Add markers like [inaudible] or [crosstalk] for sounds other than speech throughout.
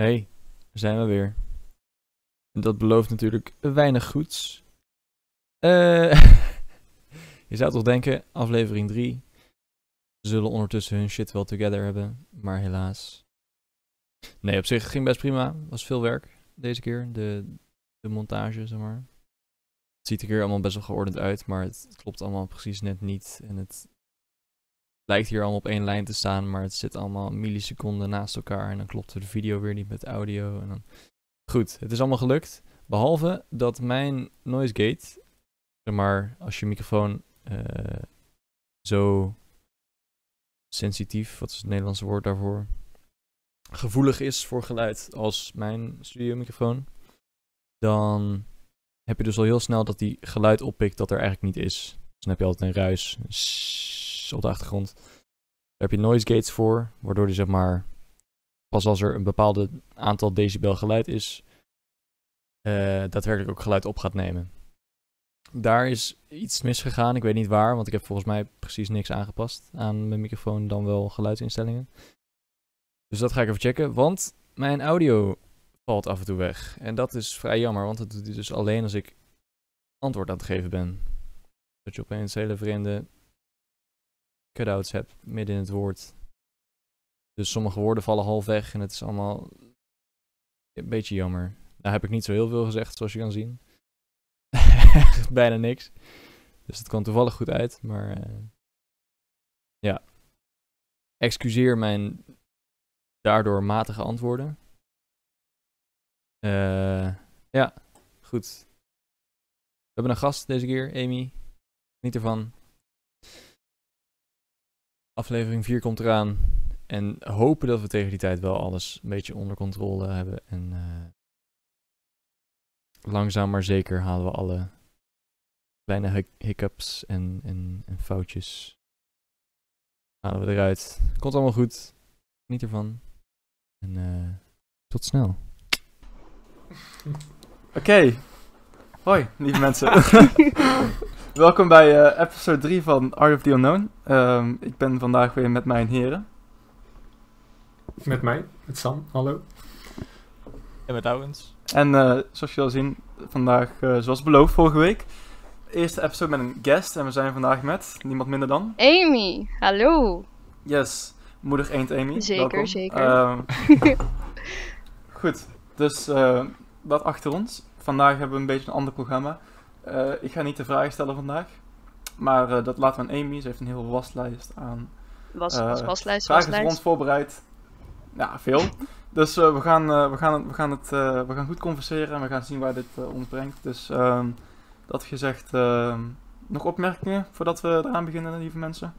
Hey, zijn we weer. Dat belooft natuurlijk weinig goeds. Eh, [laughs] je zou toch denken, aflevering 3. Ze zullen ondertussen hun shit wel together hebben, maar helaas. Nee, op zich ging best prima. Was veel werk deze keer. De, de montage, zeg maar. Het ziet er hier allemaal best wel geordend uit, maar het klopt allemaal precies net niet. En het lijkt hier allemaal op één lijn te staan, maar het zit allemaal milliseconden naast elkaar. En dan klopt de video weer niet met audio. En dan... Goed, het is allemaal gelukt. Behalve dat mijn noise gate, zeg maar, als je microfoon eh, zo sensitief, wat is het Nederlandse woord daarvoor? Gevoelig is voor geluid als mijn studiomicrofoon, dan heb je dus al heel snel dat die geluid oppikt dat er eigenlijk niet is. Dus dan heb je altijd een ruis op de achtergrond. Daar heb je noise gates voor, waardoor die zeg maar pas als er een bepaalde aantal decibel geluid is, uh, daadwerkelijk ook geluid op gaat nemen. Daar is iets misgegaan, ik weet niet waar, want ik heb volgens mij precies niks aangepast aan mijn microfoon, dan wel geluidsinstellingen. Dus dat ga ik even checken, want mijn audio valt af en toe weg. En dat is vrij jammer, want dat doet hij dus alleen als ik antwoord aan het geven ben. Dat je opeens hele vreemde cutouts hebt midden in het woord. Dus sommige woorden vallen half weg en het is allemaal een beetje jammer. Daar heb ik niet zo heel veel gezegd, zoals je kan zien. [laughs] Bijna niks. Dus het kwam toevallig goed uit, maar uh, ja. Excuseer mijn daardoor matige antwoorden. Uh, ja, goed. We hebben een gast deze keer, Amy. Niet ervan. Aflevering 4 komt eraan. En hopen dat we tegen die tijd wel alles een beetje onder controle hebben. En uh, langzaam maar zeker halen we alle kleine hiccups en, en, en foutjes. Halen we eruit. Komt allemaal goed. Niet ervan. En uh, tot snel. Oké. Okay. Hoi, lieve mensen. [laughs] Welkom bij uh, episode 3 van Art of the Unknown. Um, ik ben vandaag weer met mijn heren. Met mij, met Sam, hallo. En met Owens. En uh, zoals je al zien, vandaag, uh, zoals beloofd vorige week, eerste episode met een guest. En we zijn vandaag met niemand minder dan... Amy, hallo. Yes, moeder eend Amy. Zeker, Welkom. zeker. Uh, [laughs] goed, dus dat achter ons. Vandaag hebben we een beetje een ander programma. Uh, ik ga niet de vragen stellen vandaag. Maar uh, dat laten we aan Amy. Ze heeft een hele waslijst aan was, was, waslijst, vragen waslijst. voor ons voorbereid. Ja, veel. [laughs] Dus uh, we, gaan, we, gaan, we, gaan het, we gaan goed converseren en we gaan zien waar dit ons brengt. Dus ehm, dat gezegd, ehm, nog opmerkingen voordat we eraan beginnen, lieve mensen?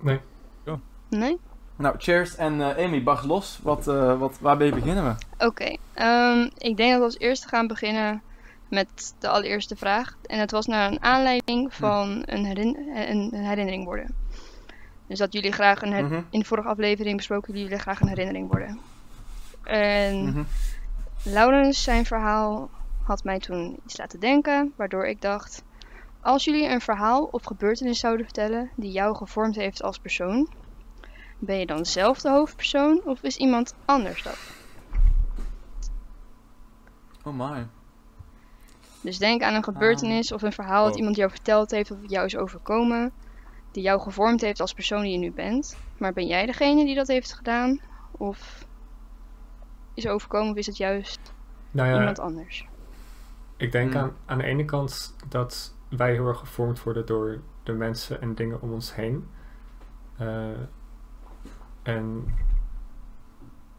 Nee. Oh. Nee? Nou, cheers. En Amy, barst los. Wat, wat, waarmee beginnen we? Oké. Okay. Um, ik denk dat we als eerste gaan beginnen met de allereerste vraag. En het was naar een aanleiding van een, een herinnering worden. Dus dat jullie graag een. Mm -hmm. In de vorige aflevering besproken jullie graag een herinnering worden. En mm -hmm. Laurens, zijn verhaal had mij toen iets laten denken, waardoor ik dacht: als jullie een verhaal of gebeurtenis zouden vertellen die jou gevormd heeft als persoon, ben je dan zelf de hoofdpersoon of is iemand anders dat? Oh my. Dus denk aan een gebeurtenis of een verhaal dat Oh. iemand jou verteld heeft of jou is overkomen. Die jou gevormd heeft als persoon die je nu bent. Maar ben jij degene die dat heeft gedaan? Of is overkomen of is het juist Nou ja, iemand anders? ik denk Hmm. aan, aan de ene kant dat wij heel erg gevormd worden door de mensen en dingen om ons heen. Eh, en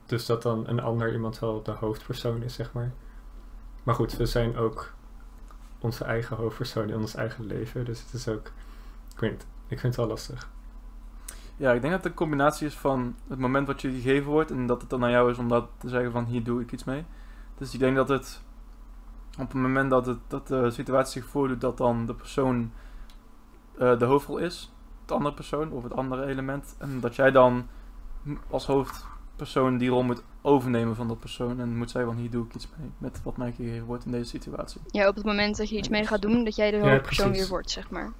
dus dat dan een ander iemand wel de hoofdpersoon is, zeg maar. Maar goed, we zijn ook onze eigen hoofdpersoon in ons eigen leven. Dus het is ook, ik weet ik vind het wel lastig. Ja, ik denk dat een combinatie is van het moment wat je gegeven wordt en dat het dan aan jou is om dat te zeggen van hier doe ik iets mee. Dus ik denk dat het op het moment dat, het, dat de situatie zich voordoet dat dan de persoon uh, de hoofdrol is, de andere persoon of het andere element. En dat jij dan als hoofdpersoon die rol moet overnemen van dat persoon en moet zeggen van hier doe ik iets mee met wat mij gegeven wordt in deze situatie. Ja, op het moment dat je iets mee gaat doen, dat jij de Ja, hoofdpersoon precies. weer wordt, zeg maar.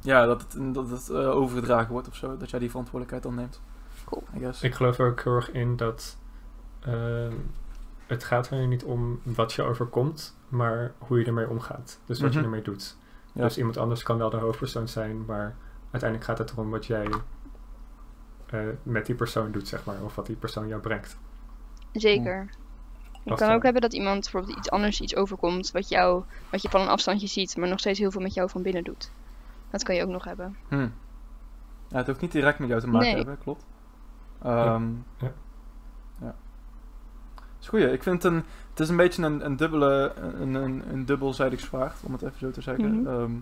Ja, dat het, dat het uh, overgedragen wordt of zo, dat jij die verantwoordelijkheid dan neemt. Cool. I guess. Ik geloof er ook heel erg in dat ehm, het gaat er niet om wat je overkomt, maar hoe je ermee omgaat. Dus wat Mhm. je ermee doet. Ja. Dus iemand anders kan wel de hoofdpersoon zijn, maar uiteindelijk gaat het erom wat jij eh, met die persoon doet, zeg maar. Of wat die persoon jou brengt. Zeker. Je Als kan dan- ook hebben dat iemand bijvoorbeeld iets anders iets overkomt wat, jou, wat je van een afstandje ziet, maar nog steeds heel veel met jou van binnen doet. Dat kan je ook nog hebben. Hm. Ja, het hoeft niet direct met jou te maken Nee. hebben, klopt. Ehm Ja. ja. is goeie. Ik vind het een, het is een beetje een, een dubbele, een, een, een dubbelzijdig zwaard, om het even zo te zeggen. Mhm. Ehm,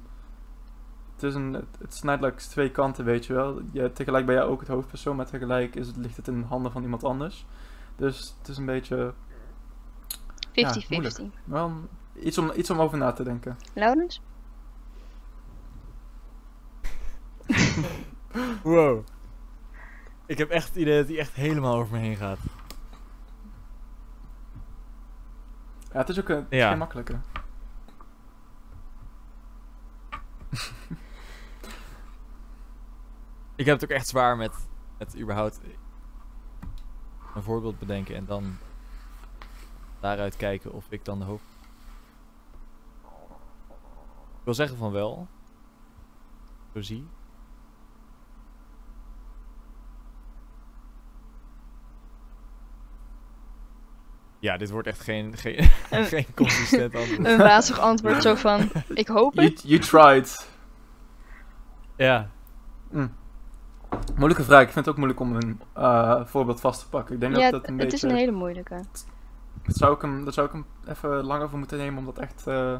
het, is een, het, het snijdt langs twee kanten, weet je wel. Je, tegelijk ben jij ook het hoofdpersoon, maar tegelijk is het, ligt het in de handen van iemand anders. Dus het is een beetje, 50-50. moeilijk. wel, iets, om, iets om over na te denken. Laurens? [laughs] Wow. Ik heb echt het idee dat hij echt helemaal over me heen gaat. Ja, het is ook een, het is Ja. geen makkelijke. [laughs] Ik heb het ook echt zwaar met, met überhaupt een voorbeeld bedenken en dan daaruit kijken of ik dan de hoofd... Ik wil zeggen van wel. Zo zie. Ja, dit wordt echt geen, geen, [laughs] Een- geen consistent antwoord. [laughs] Een wazig antwoord zo van, ik hoop You, het. you tried. Ja, Mm. Moeilijke vraag. Ik vind het ook moeilijk om een eh, voorbeeld vast te pakken. Ik denk Ja, dat dat een het beetje... is een hele moeilijke. dat zou ik hem, daar zou ik hem even lang over moeten nemen om dat echt eh,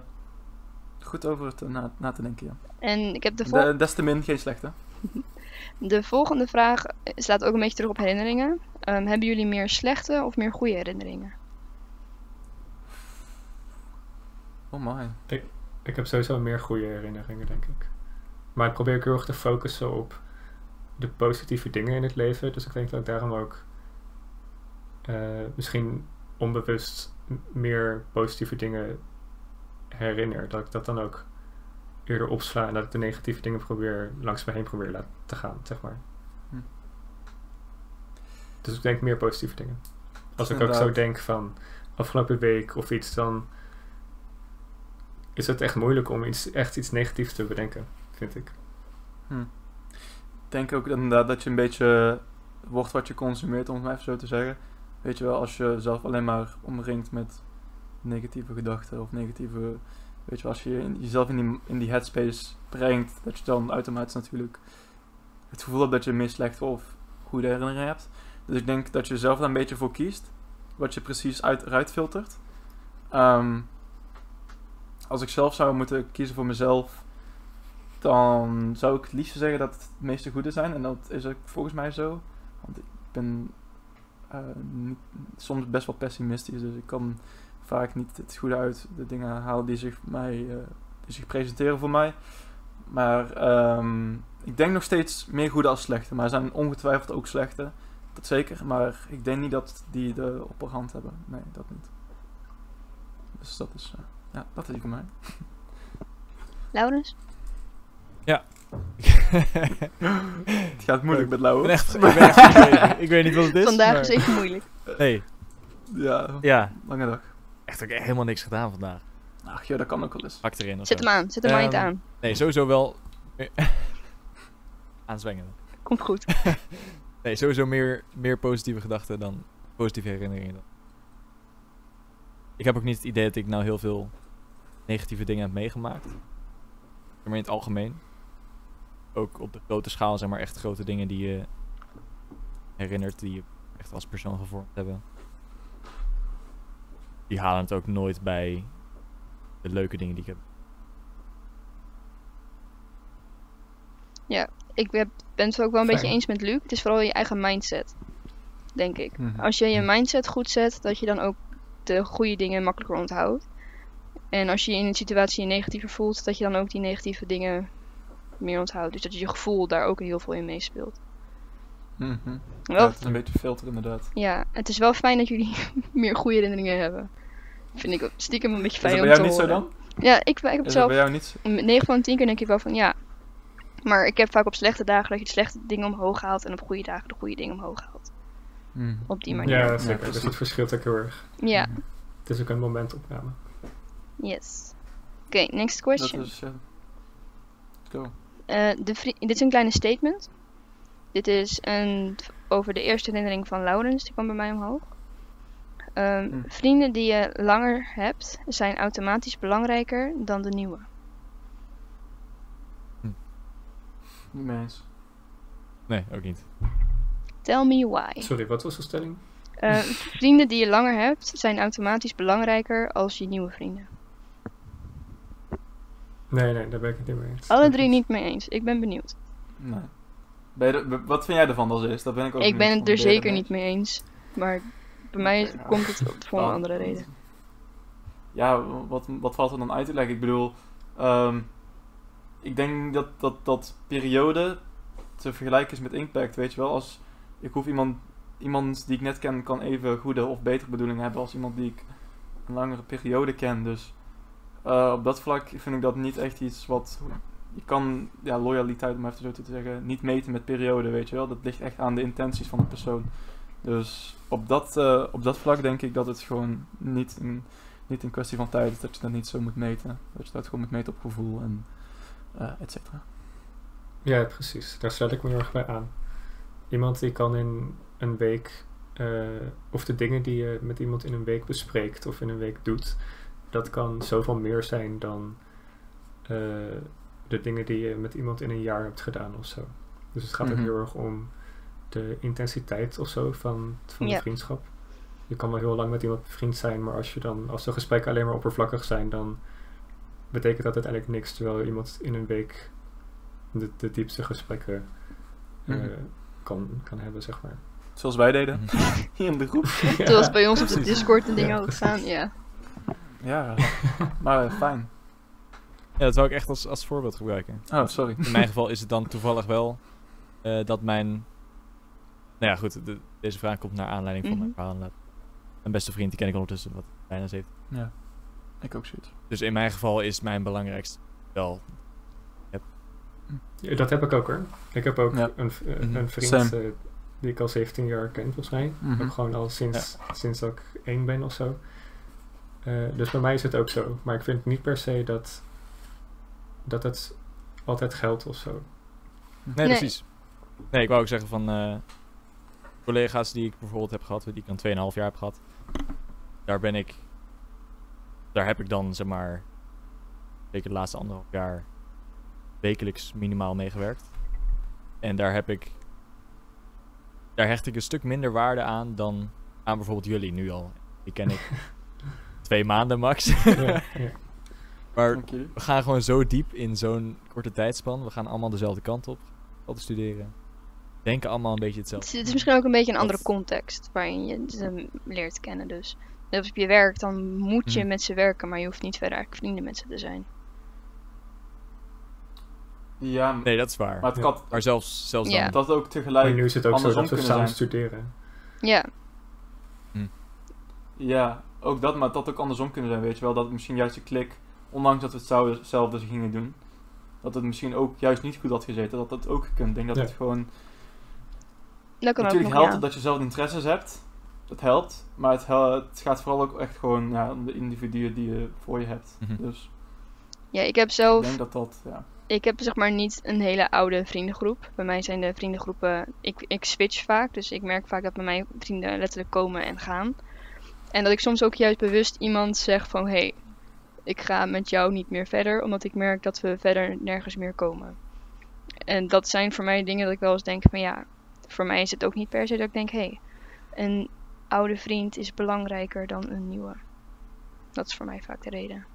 goed over te, na, na te denken. Ja. En ik heb de, vol- De, des te min geen slechte. [laughs] de volgende vraag staat ook een beetje terug op herinneringen. Ehm, hebben jullie meer slechte of meer goede herinneringen? Oh my. Ik heb sowieso meer goede herinneringen, denk ik. Maar ik probeer ook heel erg te focussen op de positieve dingen in het leven. Dus ik denk dat ik daarom ook eh, misschien onbewust meer positieve dingen herinner. Dat ik dat dan ook eerder opsla en dat ik de negatieve dingen probeer langs me heen probeer laten te gaan, zeg maar. Hm. Dus ik denk meer positieve dingen. Als ik ook zo denk van afgelopen week of iets, dan is het echt moeilijk om iets, echt iets negatiefs te bedenken, vind ik. Hm. Denk ook inderdaad dat je een beetje wordt wat je consumeert, om het maar even zo te zeggen. Weet je wel, als je zelf alleen maar omringt met negatieve gedachten of negatieve... Weet je als je jezelf in die, in die headspace brengt, dat je dan automatisch natuurlijk het gevoel hebt dat je meer slechte of goede herinneringen hebt. Dus ik denk dat je zelf daar een beetje voor kiest, wat je precies uit, eruit filtert. Ehm, als ik zelf zou moeten kiezen voor mezelf, dan zou ik het liefst zeggen dat het meeste goede zijn. En dat is ook volgens mij zo. Want ik ben eh, soms best wel pessimistisch. Dus ik kan vaak niet het goede uit de dingen halen die zich, mij, eh, die zich presenteren voor mij. Maar ehm, ik denk nog steeds meer goede als slechte. Maar er zijn ongetwijfeld ook slechte. Dat zeker. Maar ik denk niet dat die de opperhand hebben. Nee, dat niet. Dus dat is, eh, ja, dat is voor mij. Laurens? [laughs] Het gaat moeilijk met ik Lauwe. ben echt, ik, ben echt ik, [laughs] weet, ik weet niet wat het is. Vandaag maar- is even moeilijk. Nee, Ja, ja. lange dag. Echt ook helemaal niks gedaan vandaag. Ach ja, dat kan ook wel eens. Hak erin of Zet zo. hem aan, zet hem mind Ehm, aan. Nee, sowieso wel... [laughs] Aanzwengelen. Komt goed. Nee, sowieso meer, meer positieve gedachten dan positieve herinneringen. Dan. Ik heb ook niet het idee dat ik nou heel veel negatieve dingen heb meegemaakt. Maar in het algemeen. Ook op de grote schaal, zeg maar, echt grote dingen die je herinnert, die je echt als persoon gevormd hebben. Die halen het ook nooit bij de leuke dingen die ik heb. Ik heb- ben het ook wel een beetje eens met Luc. Het is vooral je eigen mindset, denk ik. Mhm. Als je je Hm. mindset goed zet, dat je dan ook de goede dingen makkelijker onthoudt. En als je je in een situatie je negatiever voelt, dat je dan ook die negatieve dingen meer onthoudt. Dus dat je je gevoel daar ook heel veel in meespeelt. Ja, Wel, het is een beetje filter inderdaad. ja, het is wel fijn dat jullie [laughs] meer goede herinneringen hebben. Vind ik ook stiekem een beetje Is dat fijn bij om jou te niet zo horen. dan? Ja, ik, ik heb Is dat zelf bij jou niet zo? 9 van 10 keer denk ik wel van ja. Maar ik heb vaak op slechte dagen dat je de slechte dingen omhoog haalt en op goede dagen de goede dingen omhoog haalt. Mhm. Op die manier. Ja, zeker. precies. dus het verschilt ook heel erg. Ja. Het is ook een momentopname. yes. Oké, next Dat question. is, ja. Let's go. Eh, de dit is een kleine statement. Dit is een, over de eerste herinnering van Laurens, die kwam bij mij omhoog. Ehm, Hm. Vrienden die je langer hebt, zijn automatisch belangrijker dan de nieuwe. Niet mee eens. Nee, ook niet. Tell me why. Sorry, wat was de stelling? Eh, vrienden die je langer hebt, zijn automatisch belangrijker als je nieuwe vrienden. Nee, nee, daar ben ik het niet mee eens. Alle drie niet mee eens. Ik ben benieuwd. Nee. Ben je er- wat vind jij ervan als eerst? Dat ben ik ook Ik ben het er zeker niet mee eens. Maar bij mij ja. komt het voor een andere reden. Ja, wat, wat valt er dan uit te leggen? Ik bedoel, ehm, ik denk dat, dat dat periode te vergelijken is met impact, weet je wel. Als ik hoef iemand, iemand die ik net ken, kan even goede of betere bedoelingen hebben als iemand die ik een langere periode ken. Dus eh, op dat vlak vind ik dat niet echt iets wat. Je kan ja, loyaliteit, om even zo te zeggen, niet meten met periode, weet je wel. Dat ligt echt aan de intenties van de persoon. Dus op dat, eh, op dat vlak denk ik dat het gewoon niet een, niet een kwestie van tijd is dat je dat niet zo moet meten. Dat je dat gewoon moet meten op gevoel en eh et cetera. Ja, precies. Daar sluit ik me heel erg bij aan. Iemand die kan in een week, of de dingen die je met iemand in een week bespreekt of in een week doet, dat kan zoveel meer zijn dan eh, de dingen die je met iemand in een jaar hebt gedaan of zo. Dus het gaat Mhm. ook heel erg om de intensiteit of zo van, van de Ja. vriendschap. Je kan wel heel lang met iemand bevriend zijn, maar als, je dan, als de gesprekken alleen maar oppervlakkig zijn, dan betekent dat uiteindelijk niks. Terwijl iemand in een week de, de diepste gesprekken eh, Mhm. kan, kan hebben, zeg maar. Zoals wij deden [laughs] hier in de groep. Zoals bij ons op de. Discord en dingen Ja, ook gaan. Ja. Ja, maar eh, fijn. Ja, dat zou ik echt als, als voorbeeld gebruiken. Oh, sorry. In mijn geval is het dan toevallig wel eh, dat mijn... Nou ja, goed. de- deze vraag komt naar aanleiding van mijn Mhm. verhaal. Mijn beste vriend, die ken ik ondertussen wat bijna 17. Ja, ik ook zoiets. Dus in mijn geval is mijn belangrijkste wel... Ja, dat heb ik ook hoor. Ik heb ook Ja. een, eh, Mhm. een vriend die ik al 17 jaar ken, volgens mij. Mhm. Ook gewoon al sinds, sinds dat ik één ben of zo. Eh, dus bij mij is het ook zo. Maar ik vind niet per se dat, dat het altijd geldt of zo. Nee, Nee. precies. Nee, ik wou ook zeggen van... eh, collega's die ik bijvoorbeeld heb gehad, die ik dan 2,5 jaar heb gehad. Daar ben ik... Daar heb ik dan, zeg maar... Zeker de laatste anderhalf jaar... wekelijks minimaal meegewerkt. En daar heb ik... Daar hecht ik een stuk minder waarde aan dan aan bijvoorbeeld jullie nu al. Die ken ik [laughs] twee maanden max. ja, [laughs] ja. maar we gaan gewoon zo diep in zo'n korte tijdspan. We gaan allemaal dezelfde kant op. Al te studeren. Denken allemaal een beetje Het hetzelfde. is, het is misschien ook een beetje een andere Dat- context waarin je ze leert kennen. Dus als op je werk, dan moet je Mhm. met ze werken, maar je hoeft niet verder eigenlijk vrienden met ze te zijn. Ja, Nee, dat is waar. maar het Ja. kan Maar zelfs, zelfs Ja. dan. dat ook Maar tegelijk nu is het ook zo dat we samen zijn. studeren. Ja, Ja, ook dat, maar het had ook andersom kunnen zijn, weet je wel. Dat het misschien juist de klik, ondanks dat we het zouden, hetzelfde gingen doen, dat het misschien ook juist niet goed had gezeten. Dat dat ook gekund. Ik denk dat Ja. het gewoon... dat kan Natuurlijk ook nog, helpt ja. dat je zelf interesses hebt. Dat helpt. Maar het, hel- het gaat vooral ook echt gewoon ja, om de individuen die je voor je hebt. Mhm. Dus Ja, ik heb ik zelf denk dat dat... Ja. ik heb zeg maar niet een hele oude vriendengroep. Bij mij zijn de vriendengroepen, ik, ik switch vaak, dus ik merk vaak dat bij mij vrienden letterlijk komen en gaan. En dat ik soms ook juist bewust iemand zeg van, hé, hey, ik ga met jou niet meer verder, omdat ik merk dat we verder nergens meer komen. En dat zijn voor mij dingen dat ik wel eens denk van, ja, voor mij is het ook niet per se dat ik denk, hé, hey, een oude vriend is belangrijker dan een nieuwe. Dat is voor mij vaak de reden.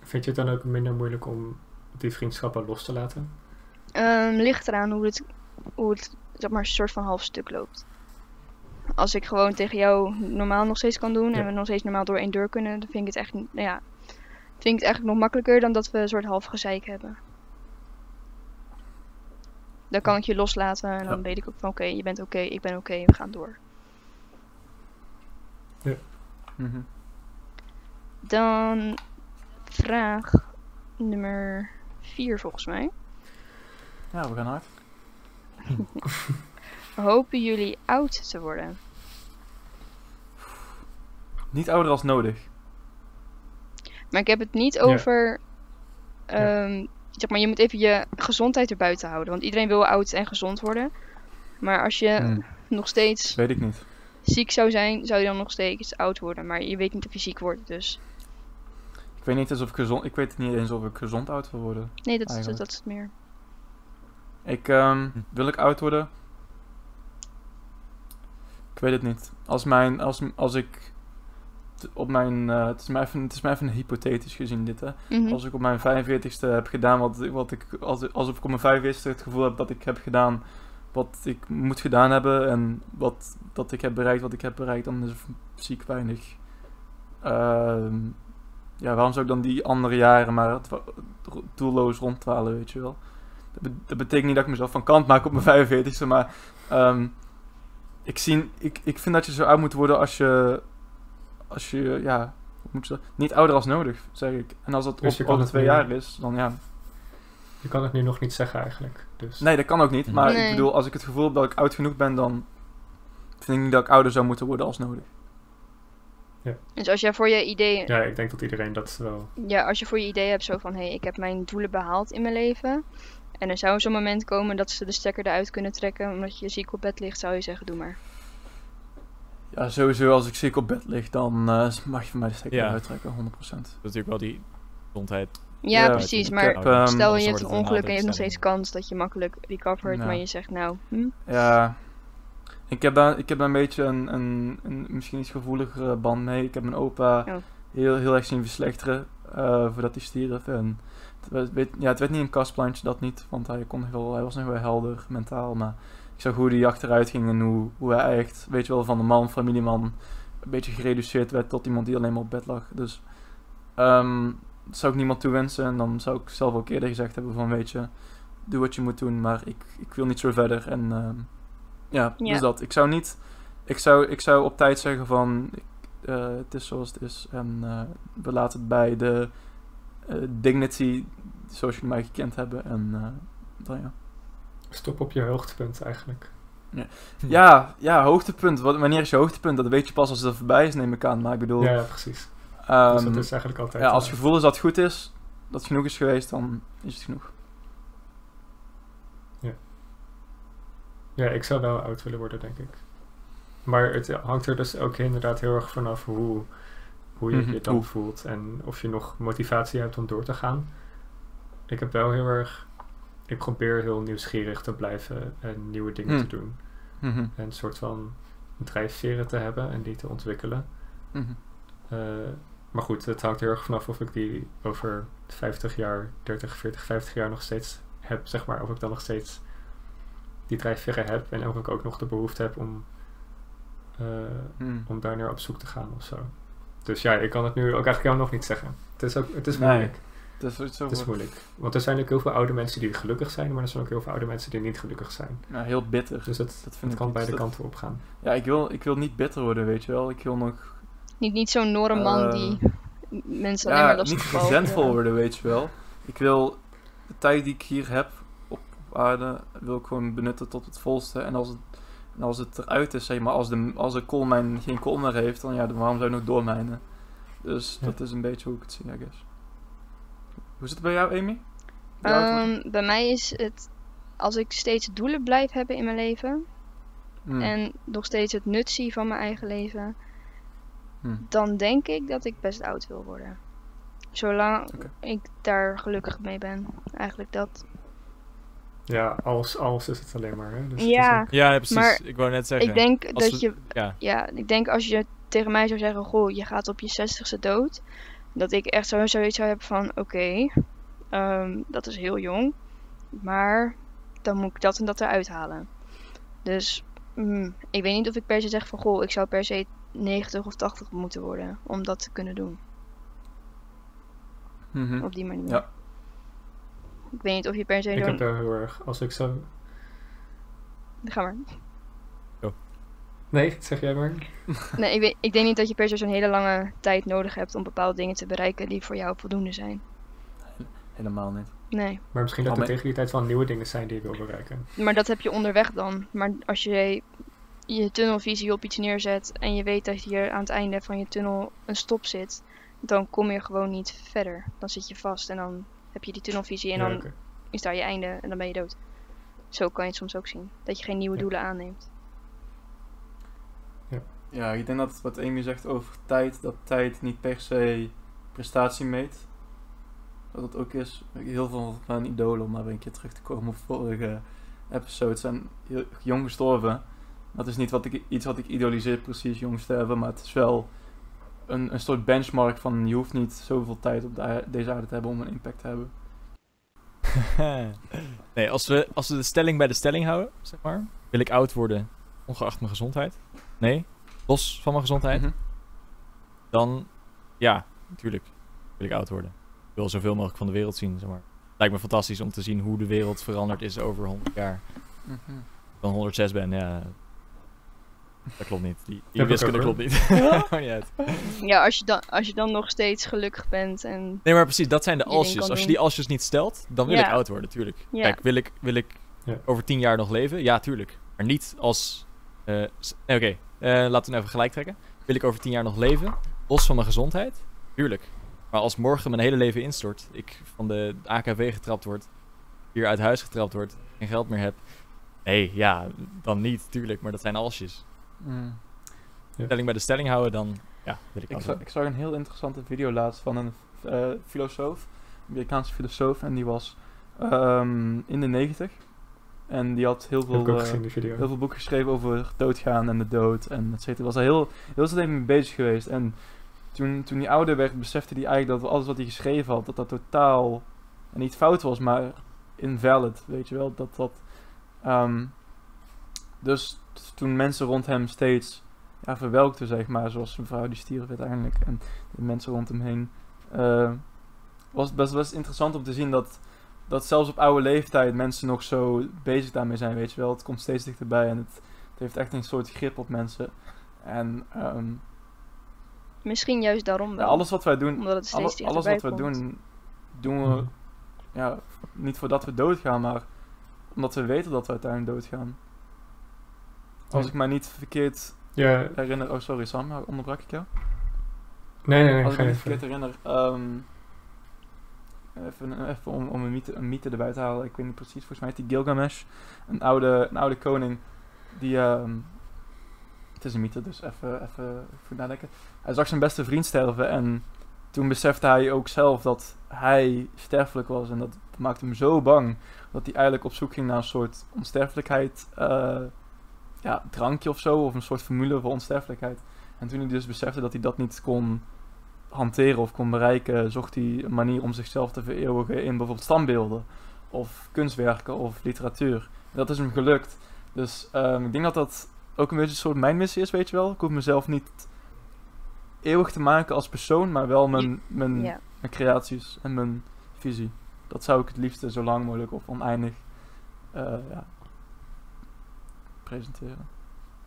Vind je het dan ook minder moeilijk om die vriendschappen los te laten? Ehm, ligt eraan hoe het, hoe het zeg maar, een soort van half stuk loopt. Als ik gewoon tegen jou normaal nog steeds kan doen Ja. en we nog steeds normaal door één deur kunnen, dan vind ik het echt, nou ja, vind ik het eigenlijk nog makkelijker dan dat we een soort half gezeik hebben. Dan kan ik je loslaten en dan Ja. weet ik ook van oké, je bent oké, ik ben oké, we gaan door. Mhm. Dan vraag nummer 4 volgens mij. ja, we gaan hard. [laughs] hopen jullie oud te worden? Niet ouder als nodig. Maar ik heb het niet Ja. over. ehm, Zeg maar, je moet even je gezondheid erbuiten houden. Want iedereen wil oud en gezond worden. Maar als je Hmm, nog steeds weet ik niet. ziek zou zijn, zou je dan nog steeds oud worden. Maar je weet niet of je ziek wordt. Dus Ik weet niet eens of ik gezond... Ik weet niet eens of ik gezond oud wil worden. nee, dat, is, dat is het meer. Ik, ehm, Hm. wil ik oud worden? Ik weet het niet. Als mijn, als, als ik op mijn, eh, het, is mij even, het is mij even hypothetisch gezien dit hè. Mhm. Als ik op mijn 45ste heb gedaan wat, ik- wat ik, als, alsof ik op mijn 45ste het gevoel heb dat ik heb gedaan wat ik moet gedaan hebben en wat, dat ik heb bereikt wat ik heb bereikt, dan is zie ik weinig. Ehm, ja, waarom zou ik dan die andere jaren maar doelloos rondwalen, weet je wel? Dat betekent niet dat ik mezelf van kant maak op mijn 45ste, maar ehm, ik, zie, ik, ik vind dat je zo oud moet worden als je, als je, ja, moet je dat? Niet ouder als nodig, zeg ik. En als dat Dus je op, over het twee nu- jaar is, dan ja. Je kan het nu nog niet zeggen eigenlijk. Dus Nee, dat kan ook niet. Maar Nee. ik bedoel, als ik het gevoel heb dat ik oud genoeg ben, dan vind ik niet dat ik ouder zou moeten worden als nodig. Dus als je voor je idee, ja. ja, ik denk dat iedereen dat wel... als je voor je idee hebt zo van, hé, hey, ik heb mijn doelen behaald in mijn leven. En er zou zo'n moment komen dat ze de stekker eruit kunnen trekken omdat je ziek op bed ligt, zou je zeggen, doe maar. Ja, sowieso als ik ziek op bed lig, dan eh, mag je van mij de stekker Ja. eruit trekken, 100%. Dat is natuurlijk wel die gezondheid. Ja, Ja, precies. Maar heb, ehm, stel anders je hebt een het een ongeluk en je hebt nog steeds kans dat je makkelijk recovert, Ja. maar je zegt nou, hm, Ja, ik heb daar, ik heb daar een beetje een, een, een misschien iets gevoeligere band mee. Ik heb mijn opa Oh. heel, heel erg zien verslechteren eh, voordat hij stierf. En het, werd- ja, het werd niet een kastplantje, dat niet, want hij, kon wel, hij was nog wel helder mentaal. Maar ik zag hoe hij achteruit ging en hoe, hoe hij echt, weet je wel, van de man, familieman, een beetje gereduceerd werd tot iemand die alleen maar op bed lag. Dus ehm, dat zou ik niemand toewensen. En dan zou ik zelf ook eerder gezegd hebben van, weet je, doe wat je moet doen, maar ik, ik wil niet zo verder. En ehm, ja, Ja. dus dat. Ik zou niet, ik zou, ik zou op tijd zeggen van, eh, het is zoals het is. En eh, we laten het bij de dignity zoals jullie mij gekend hebben. En eh, dan ja. Stop op je hoogtepunt eigenlijk. Ja, ja, hoogtepunt. Wat, wanneer is je hoogtepunt? Dat weet je pas als het er voorbij is, neem ik aan. Maar ik bedoel, Ja, ja, precies. ehm, dus dat is eigenlijk altijd... ja, als eh, het gevoel is dat het goed is, dat het genoeg is geweest, dan is het genoeg. Ja, ik zou wel oud willen worden, denk ik. Maar het hangt er dus ook inderdaad heel erg vanaf hoe, hoe je Mhm, je dan voelt en of je nog motivatie hebt om door te gaan. Ik heb wel heel erg. Ik probeer heel nieuwsgierig te blijven en nieuwe dingen Hmm. te doen. Mhm, En een soort van drijfveren te hebben en die te ontwikkelen. mhm. Eh, maar goed, het hangt heel erg vanaf of ik die over 50 jaar, 30, 40, 50 jaar nog steeds heb, zeg maar. Of ik dan nog steeds die drijfveren heb en of ik ook nog de behoefte heb om, Mhm. om daar naar op zoek te gaan of zo. Dus ja, ik kan het nu ook eigenlijk helemaal nog niet zeggen. Het is, ook, het is Nee. moeilijk. Dat is Het is moeilijk. Want er zijn ook heel veel oude mensen die gelukkig zijn, maar er zijn ook heel veel oude mensen die niet gelukkig zijn. ja, heel bitter. Dus het, dat vind het ik kan beide dat- kanten op gaan. Ja, ik wil, ik wil niet bitter worden, weet je wel. Ik wil nog niet, niet zo'n norre man Eh, die mensen alleen maar ja, lastig niet resentvol Ja. worden, weet je wel. Ik wil de tijd die ik hier heb op, op aarde, wil ik gewoon benutten tot het volste. En als het, en als het eruit is, zeg maar, als de, als de koolmijn geen kool meer heeft, dan ja, dan waarom zou je nog doormijnen? Dus Ja. dat is een beetje hoe ik het zie, I guess. Hoe zit het bij jou, Amy? Ehm, bij mij is het, als ik steeds doelen blijf hebben in mijn leven Hmm, en nog steeds het nut zie van mijn eigen leven, hmm. dan denk ik dat ik best oud wil worden. Zolang ik daar gelukkig mee ben. Eigenlijk dat. Ja, als, als is het alleen maar. Hè? Dus het is Ja, ook- Ja, precies. Maar ik wou net zeggen. ik denk als dat we- je Ja, Ja, ik denk als je tegen mij zou zeggen, goh, je gaat op je zestigste dood. Dat ik echt zo zoiets zou hebben van, oké, ehm, dat is heel jong. Maar dan moet ik dat en dat eruit halen. Dus mm, ik weet niet of ik per se zeg van, goh, ik zou per se 90 of 80 moeten worden. Om dat te kunnen doen, Mhm. op die manier. Ja. Ik weet niet of je per se ik heb daar heel erg, als ik zo... Ga maar. Nee, [laughs] zeg jij maar. Nee, ik, weet, ik denk niet dat je per se zo'n hele lange tijd nodig hebt om bepaalde dingen te bereiken die voor jou voldoende zijn. Helemaal niet. Nee. Maar misschien dat Oh, er tegen die tijd wel nieuwe dingen zijn die je wil bereiken. Maar dat heb je onderweg dan. Maar als je je tunnelvisie op iets neerzet en je weet dat hier aan het einde van je tunnel een stop zit, dan kom je gewoon niet verder. Dan zit je vast en dan heb je die tunnelvisie en Ja, dan is daar je einde en dan ben je dood. Zo kan je het soms ook zien. Dat je geen nieuwe Ja. doelen aanneemt. Ja, ik denk dat wat Amy zegt over tijd, dat tijd niet per se prestatie meet. Dat het ook is, heel veel van mijn idolen, om maar een keer terug te komen op vorige episodes, zijn heel jong gestorven. Dat is niet wat ik, iets wat ik idoliseer, precies jong sterven, maar het is wel een, een soort benchmark van je hoeft niet zoveel tijd op de deze aarde te hebben om een impact te hebben. [laughs] nee, als we, als we de stelling bij de stelling houden, zeg maar. Wil ik oud worden, ongeacht mijn gezondheid? Nee, los van mijn gezondheid. Mhm. Dan, ja, natuurlijk wil ik oud worden. Ik wil zoveel mogelijk van de wereld zien, zeg maar. Lijkt me fantastisch om te zien hoe de wereld veranderd is over 100 jaar. Mhm. Ik dan 106 ben, ja. Dat klopt niet. Die, die wiskunde klopt niet. [laughs] Maakt niet uit. Ja, als je, dan, als je dan nog steeds gelukkig bent en Nee, maar precies, dat zijn de alsjes. Als je die alsjes niet stelt, dan wil Ja. ik oud worden, tuurlijk. Ja. Kijk, wil ik, wil ik Ja. over tien jaar nog leven? Ja, tuurlijk. Maar niet als... eh, nee, Oké, eh, laten we even gelijk trekken. Wil ik over tien jaar nog leven? Los van mijn gezondheid? Tuurlijk. Maar als morgen mijn hele leven instort, ik van de AKV getrapt word, hier uit huis getrapt word, geen geld meer heb... Nee, ja, dan niet, tuurlijk. Maar dat zijn alsjes. Mm. Stelling bij de stelling houden, dan... Ja, wil ik Ik, oud za- worden. ik zag een heel interessante video laatst van een eh, filosoof, een Amerikaanse filosoof, en die was ehm, in de negentig. En die had heel veel, eh, heel veel boeken geschreven over doodgaan en de dood en et cetera. Was hij heel, heel zijn leven mee bezig geweest. En toen, toen hij ouder werd, besefte hij eigenlijk dat alles wat hij geschreven had, dat dat totaal niet fout was, maar invalid, weet je wel. Dat dat... ehm, dus toen mensen rond hem steeds ja, verwelkten, zeg maar, zoals zijn vrouw die stierf uiteindelijk en de mensen rond hem heen, eh, was best, best interessant om te zien dat, dat zelfs op oude leeftijd mensen nog zo bezig daarmee zijn, weet je wel. Het komt steeds dichterbij en het, het heeft echt een soort grip op mensen. En ehm, misschien juist daarom ja, wel. alles wat wij doen, omdat het steeds alle- alles dichterbij wat we doen, doen we ja, niet voordat we doodgaan, maar omdat we weten dat we uiteindelijk doodgaan. Als ik mij niet verkeerd Ja, herinner... Oh, sorry Sam, onderbrak ik jou? nee, nee, nee. Als ik me niet verkeerd herinner... ehm, even even om, om een, mythe, een mythe erbij te halen. Ik weet niet precies, volgens mij heet die Gilgamesh. Een oude, een oude koning die... ehm, het is een mythe, dus even, even goed nadenken. Hij zag zijn beste vriend sterven en toen besefte hij ook zelf dat hij sterfelijk was. En dat maakte hem zo bang dat hij eigenlijk op zoek ging naar een soort onsterfelijkheid... eh, ja, drankje of zo, of een soort formule voor onsterfelijkheid. En toen hij dus besefte dat hij dat niet kon hanteren of kon bereiken, zocht hij een manier om zichzelf te vereeuwigen in bijvoorbeeld standbeelden of kunstwerken of literatuur. En dat is hem gelukt. Dus ehm, ik denk dat dat ook een beetje een soort mijn missie is, weet je wel. Ik hoef mezelf niet eeuwig te maken als persoon, maar wel mijn, mijn, Ja. mijn creaties en mijn visie. Dat zou ik het liefste zo lang mogelijk of oneindig eh, ja, presenteren.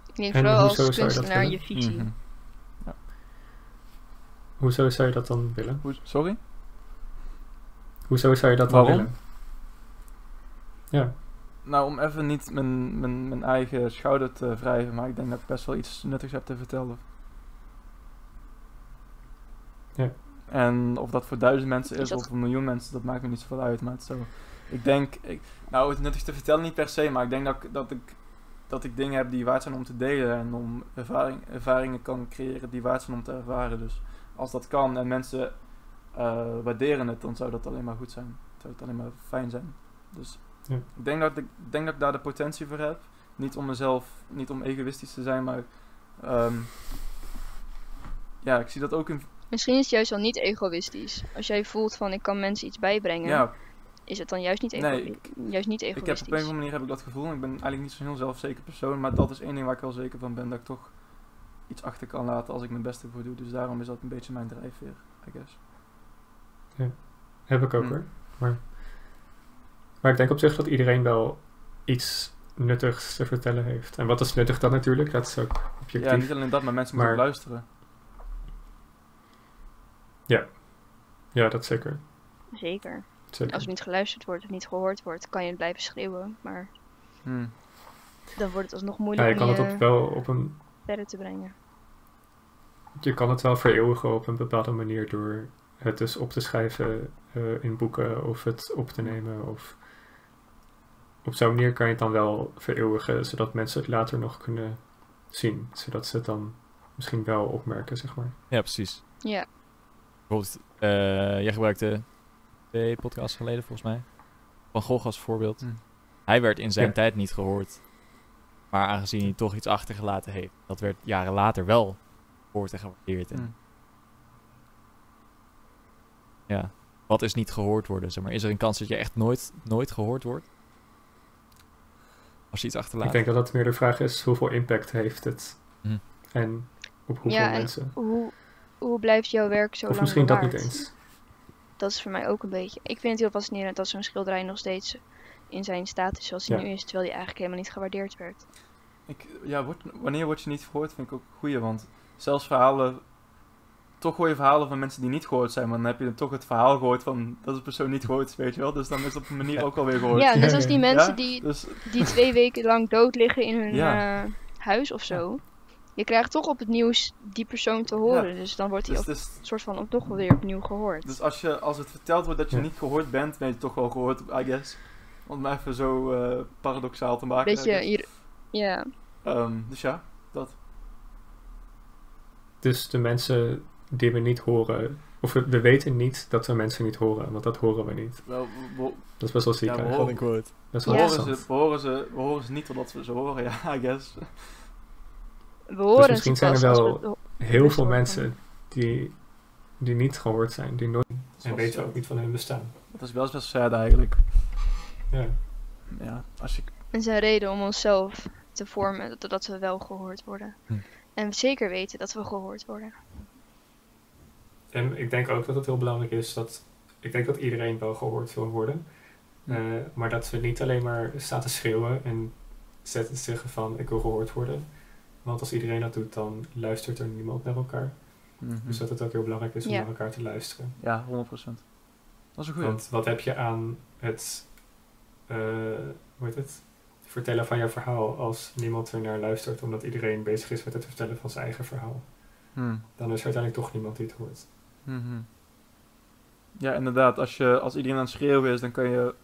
Ik denk En vooral als hoezo zou je dat kunstenaar je visie. Mhm. Hoezo zou je dat dan willen? Hoe- Sorry? Hoezo zou je dat dan Waarom? willen? Ja, Nou, om even niet mijn, mijn, mijn eigen schouder te wrijven, maar ik denk dat ik best wel iets nuttigs heb te vertellen. Ja. En of dat voor duizend mensen Is of een miljoen mensen, dat maakt me niet zoveel uit. Maar het is zo. Ik denk, ik, nou, het nuttig te vertellen niet per se, maar ik denk dat dat ik, dat ik dingen heb die waard zijn om te delen en om ervaring, ervaringen kan creëren die waard zijn om te ervaren. Dus als dat kan en mensen eh, waarderen het, dan zou dat alleen maar goed zijn. Zou het alleen maar fijn zijn. Dus Ja. ik denk dat ik, ik denk dat ik daar de potentie voor heb. Niet om mezelf, niet om egoïstisch te zijn, maar ehm, ja, ik zie dat ook in. Misschien is het juist wel niet egoïstisch. Als jij voelt van ik kan mensen iets bijbrengen, Ja, is het dan juist niet, ego Nee, ik- juist niet ik heb op egoïstisch. een of andere manier heb ik dat gevoel. Ik ben eigenlijk niet zo'n heel zelfzeker persoon, maar dat is één ding waar ik wel zeker van ben dat ik toch iets achter kan laten als ik mijn beste voor doe. Dus daarom is dat een beetje mijn drijfveer, I guess. heb ik ook Hm. hoor. Maar, maar ik denk op zich dat iedereen wel iets nuttigs te vertellen heeft. En wat is nuttig dan natuurlijk? Dat is ook objectief. Ja, niet alleen dat, maar mensen Maar- moeten luisteren. Ja, dat zeker. Zeker. Zeker. Als het niet geluisterd wordt of niet gehoord wordt, kan je het blijven schreeuwen. Maar Hm. dan wordt het alsnog Ja, moeilijk je kan om het ook wel op een verder te brengen. Je kan het wel vereeuwigen op een bepaalde manier door het dus op te schrijven eh, in boeken of het op te nemen. Of op zo'n manier kan je het dan wel vereeuwigen, zodat mensen het later nog kunnen zien. Zodat ze het dan misschien wel opmerken, zeg maar. Ja, precies. Ja, Bijvoorbeeld, eh, jij gebruikte twee podcasts geleden volgens mij. Van Gogh als voorbeeld. Hm. Hij werd in zijn tijd niet gehoord. Maar aangezien hij toch iets achtergelaten heeft, dat werd jaren later wel gehoord en gewaardeerd. En Hm. ja, wat is niet gehoord worden? Zeg maar, is er een kans dat je echt nooit, nooit gehoord wordt? Als je iets achterlaat. Ik denk dat dat meer de vraag is, hoeveel impact heeft het? Hm. En op hoeveel Ja, en mensen? hoe, hoe blijft jouw werk zo Of lang misschien dat niet eens. Dat is voor mij ook een beetje. Ik vind het heel fascinerend dat zo'n schilderij nog steeds in zijn staat is zoals hij Ja. nu is, terwijl hij eigenlijk helemaal niet gewaardeerd werd. Ik, ja, wordt, wanneer word je niet gehoord, vind ik ook een goeie. Want zelfs verhalen, toch hoor je verhalen van mensen die niet gehoord zijn. Maar dan heb je dan toch het verhaal gehoord van dat de persoon niet gehoord is, weet je wel. Dus dan is het op een manier Ja. ook alweer gehoord. Ja, net als die mensen Ja, die, Dus die twee weken lang dood liggen in hun Ja. eh, huis of zo. Je krijgt toch op het nieuws die persoon te horen. Dus dan wordt hij dus, op, dus, soort van ook toch wel weer opnieuw gehoord. dus als, je, als het verteld wordt dat je Ja. niet gehoord bent, ben je toch wel gehoord, I guess. Om het even zo eh, paradoxaal te maken. Beetje hier. Ja, Ehm, dus ja, dat. Dus de mensen die we niet horen, of we, we weten niet dat we mensen niet horen, want dat horen we niet. Wel, we, we- Dat is best wel ziek Ja, we horen-. Dat is we wel Ja. horen ze, we, horen ze, we horen ze niet totdat we ze horen, [laughs] ja, I guess. We horen misschien zijn er wel- we Heel Dus veel mensen die, die niet gehoord zijn, die nooit en weten ook niet van hun bestaan. Dat is wel best sad eigenlijk. Ja. Ja, als je... Het is een reden om onszelf te vormen dat, dat we wel gehoord worden. Hm. En we zeker weten dat we gehoord worden. En ik denk ook dat het heel belangrijk is dat ik denk dat iedereen wel gehoord wil worden. Hm. Eh, maar dat we niet alleen maar staan te schreeuwen en zetten zeggen van ik wil gehoord worden. Want als iedereen dat doet, dan luistert er niemand naar elkaar. Mhm. Dus dat het ook heel belangrijk is om Ja. naar elkaar te luisteren. Ja, 100%. Dat is een goeie. Want wat heb je aan het, eh, hoe heet het, vertellen van jouw verhaal als niemand er naar luistert omdat iedereen bezig is met het vertellen van zijn eigen verhaal? Hm. Dan is er uiteindelijk toch niemand die het hoort. Mhm. Ja, inderdaad. Als, je, als iedereen aan het schreeuwen is, dan kan je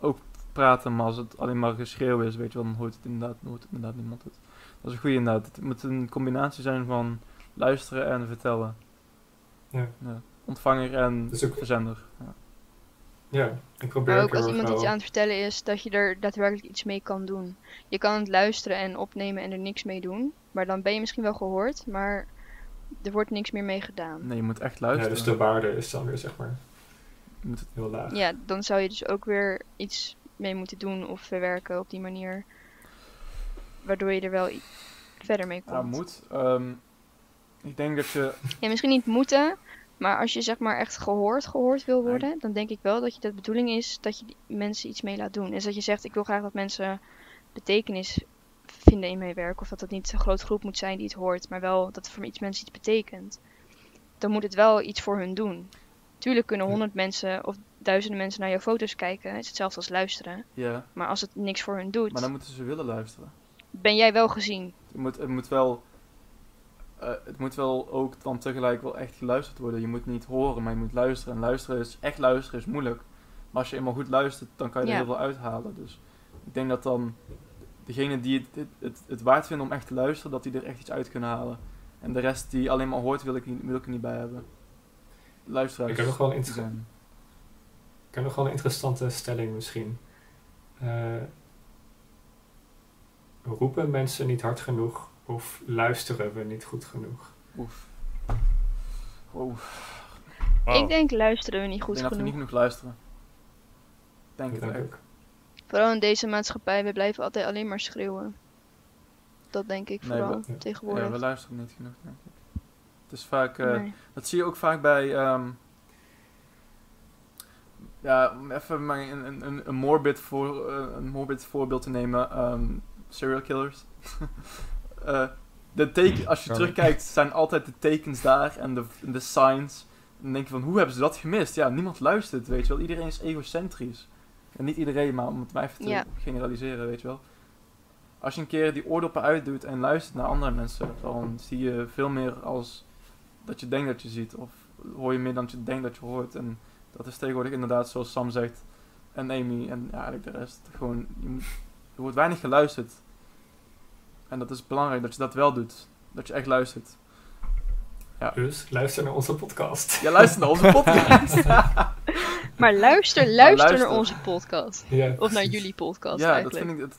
ook praten. Maar als het alleen maar geschreeuw is, weet je wel, dan hoort het inderdaad, hoort het inderdaad niemand het. Dat is een goede inderdaad. Het moet een combinatie zijn van luisteren en vertellen. Ja. Ontvanger en Dus ook- verzender. Ja. Ja, ik probeer Maar ook ook als iemand iets aan het vertellen is, dat je er daadwerkelijk iets mee kan doen. Je kan het luisteren en opnemen en er niks mee doen. Maar dan ben je misschien wel gehoord, maar er wordt niks meer mee gedaan. Nee, je moet echt Ja, luisteren. dus de waarde is dan weer zeg maar Je moet het- heel laag. Ja, dan zou je dus ook weer iets mee moeten doen of verwerken op die manier. Waardoor je er wel verder mee ja, komt. moet. Ehm, ik denk dat je... Ja, misschien niet moeten, maar als je zeg maar echt gehoord, gehoord wil Nee. worden, dan denk ik wel dat je de bedoeling is dat je mensen iets mee laat doen. Dus dat je zegt, ik wil graag dat mensen betekenis vinden in mijn werk. Of dat het niet een grote groep moet zijn die het hoort, maar wel dat het voor iets mensen iets betekent. Dan moet het wel iets voor hun doen. Tuurlijk kunnen Ja. honderd mensen of duizenden mensen naar jouw foto's kijken. Het is hetzelfde als luisteren. Ja, Maar als het niks voor hun doet, maar dan moeten ze willen luisteren. Ben jij wel gezien. Het moet, het moet wel... eh, het moet wel ook dan tegelijk wel echt geluisterd worden. Je moet niet horen, maar je moet luisteren. En luisteren is... Echt luisteren is moeilijk. Maar als je eenmaal goed luistert, dan kan je er Ja. heel veel uithalen. Dus ik denk dat dan... Degene die het, het, het, het waard vinden om echt te luisteren, dat die er echt iets uit kunnen halen. En de rest die alleen maar hoort, wil ik, niet, wil ik er niet bij hebben. Luisteraars. Ik heb nog wel een inter-. Ik heb nog wel een interessante stelling misschien. Eh, roepen mensen niet hard genoeg of luisteren we niet goed genoeg? Oef. Wow. Ik denk luisteren we niet Ik goed denk dat we genoeg. niet genoeg luisteren. Denk Dat het denk ik. Vooral in deze maatschappij, we blijven altijd alleen maar schreeuwen. Dat denk ik Nee, vooral we- ja. tegenwoordig. Ja, we luisteren niet genoeg, denk ik. Het is vaak... eh, Nee. Dat zie je ook vaak bij... ehm, ja, om even maar een, een, een, morbid voor, eh, een morbid voorbeeld te nemen. ehm, serial killers. [laughs] Eh, de teken, als je Sorry. terugkijkt, [laughs] zijn altijd de tekens daar en de, de signs Dan denk je van, hoe hebben ze dat gemist? Ja, niemand luistert, weet je wel. Iedereen is egocentrisch. En niet iedereen, maar om het maar even te Ja. generaliseren, weet je wel. Als je een keer die oordoppen uitdoet en luistert naar andere mensen, dan zie je veel meer als dat je denkt dat je ziet. Of hoor je meer dan je denkt dat je hoort. En dat is tegenwoordig inderdaad, zoals Sam zegt, en Amy en ja, eigenlijk de rest. Gewoon, je moet, er wordt weinig geluisterd. En dat is belangrijk, dat je dat wel doet. Dat je echt luistert. Dus luister naar onze podcast. Ja, luister naar onze podcast. [laughs] Maar luister, luister luister. naar onze podcast. Ja, Of naar jullie podcast ja, dat vind ik. Dat,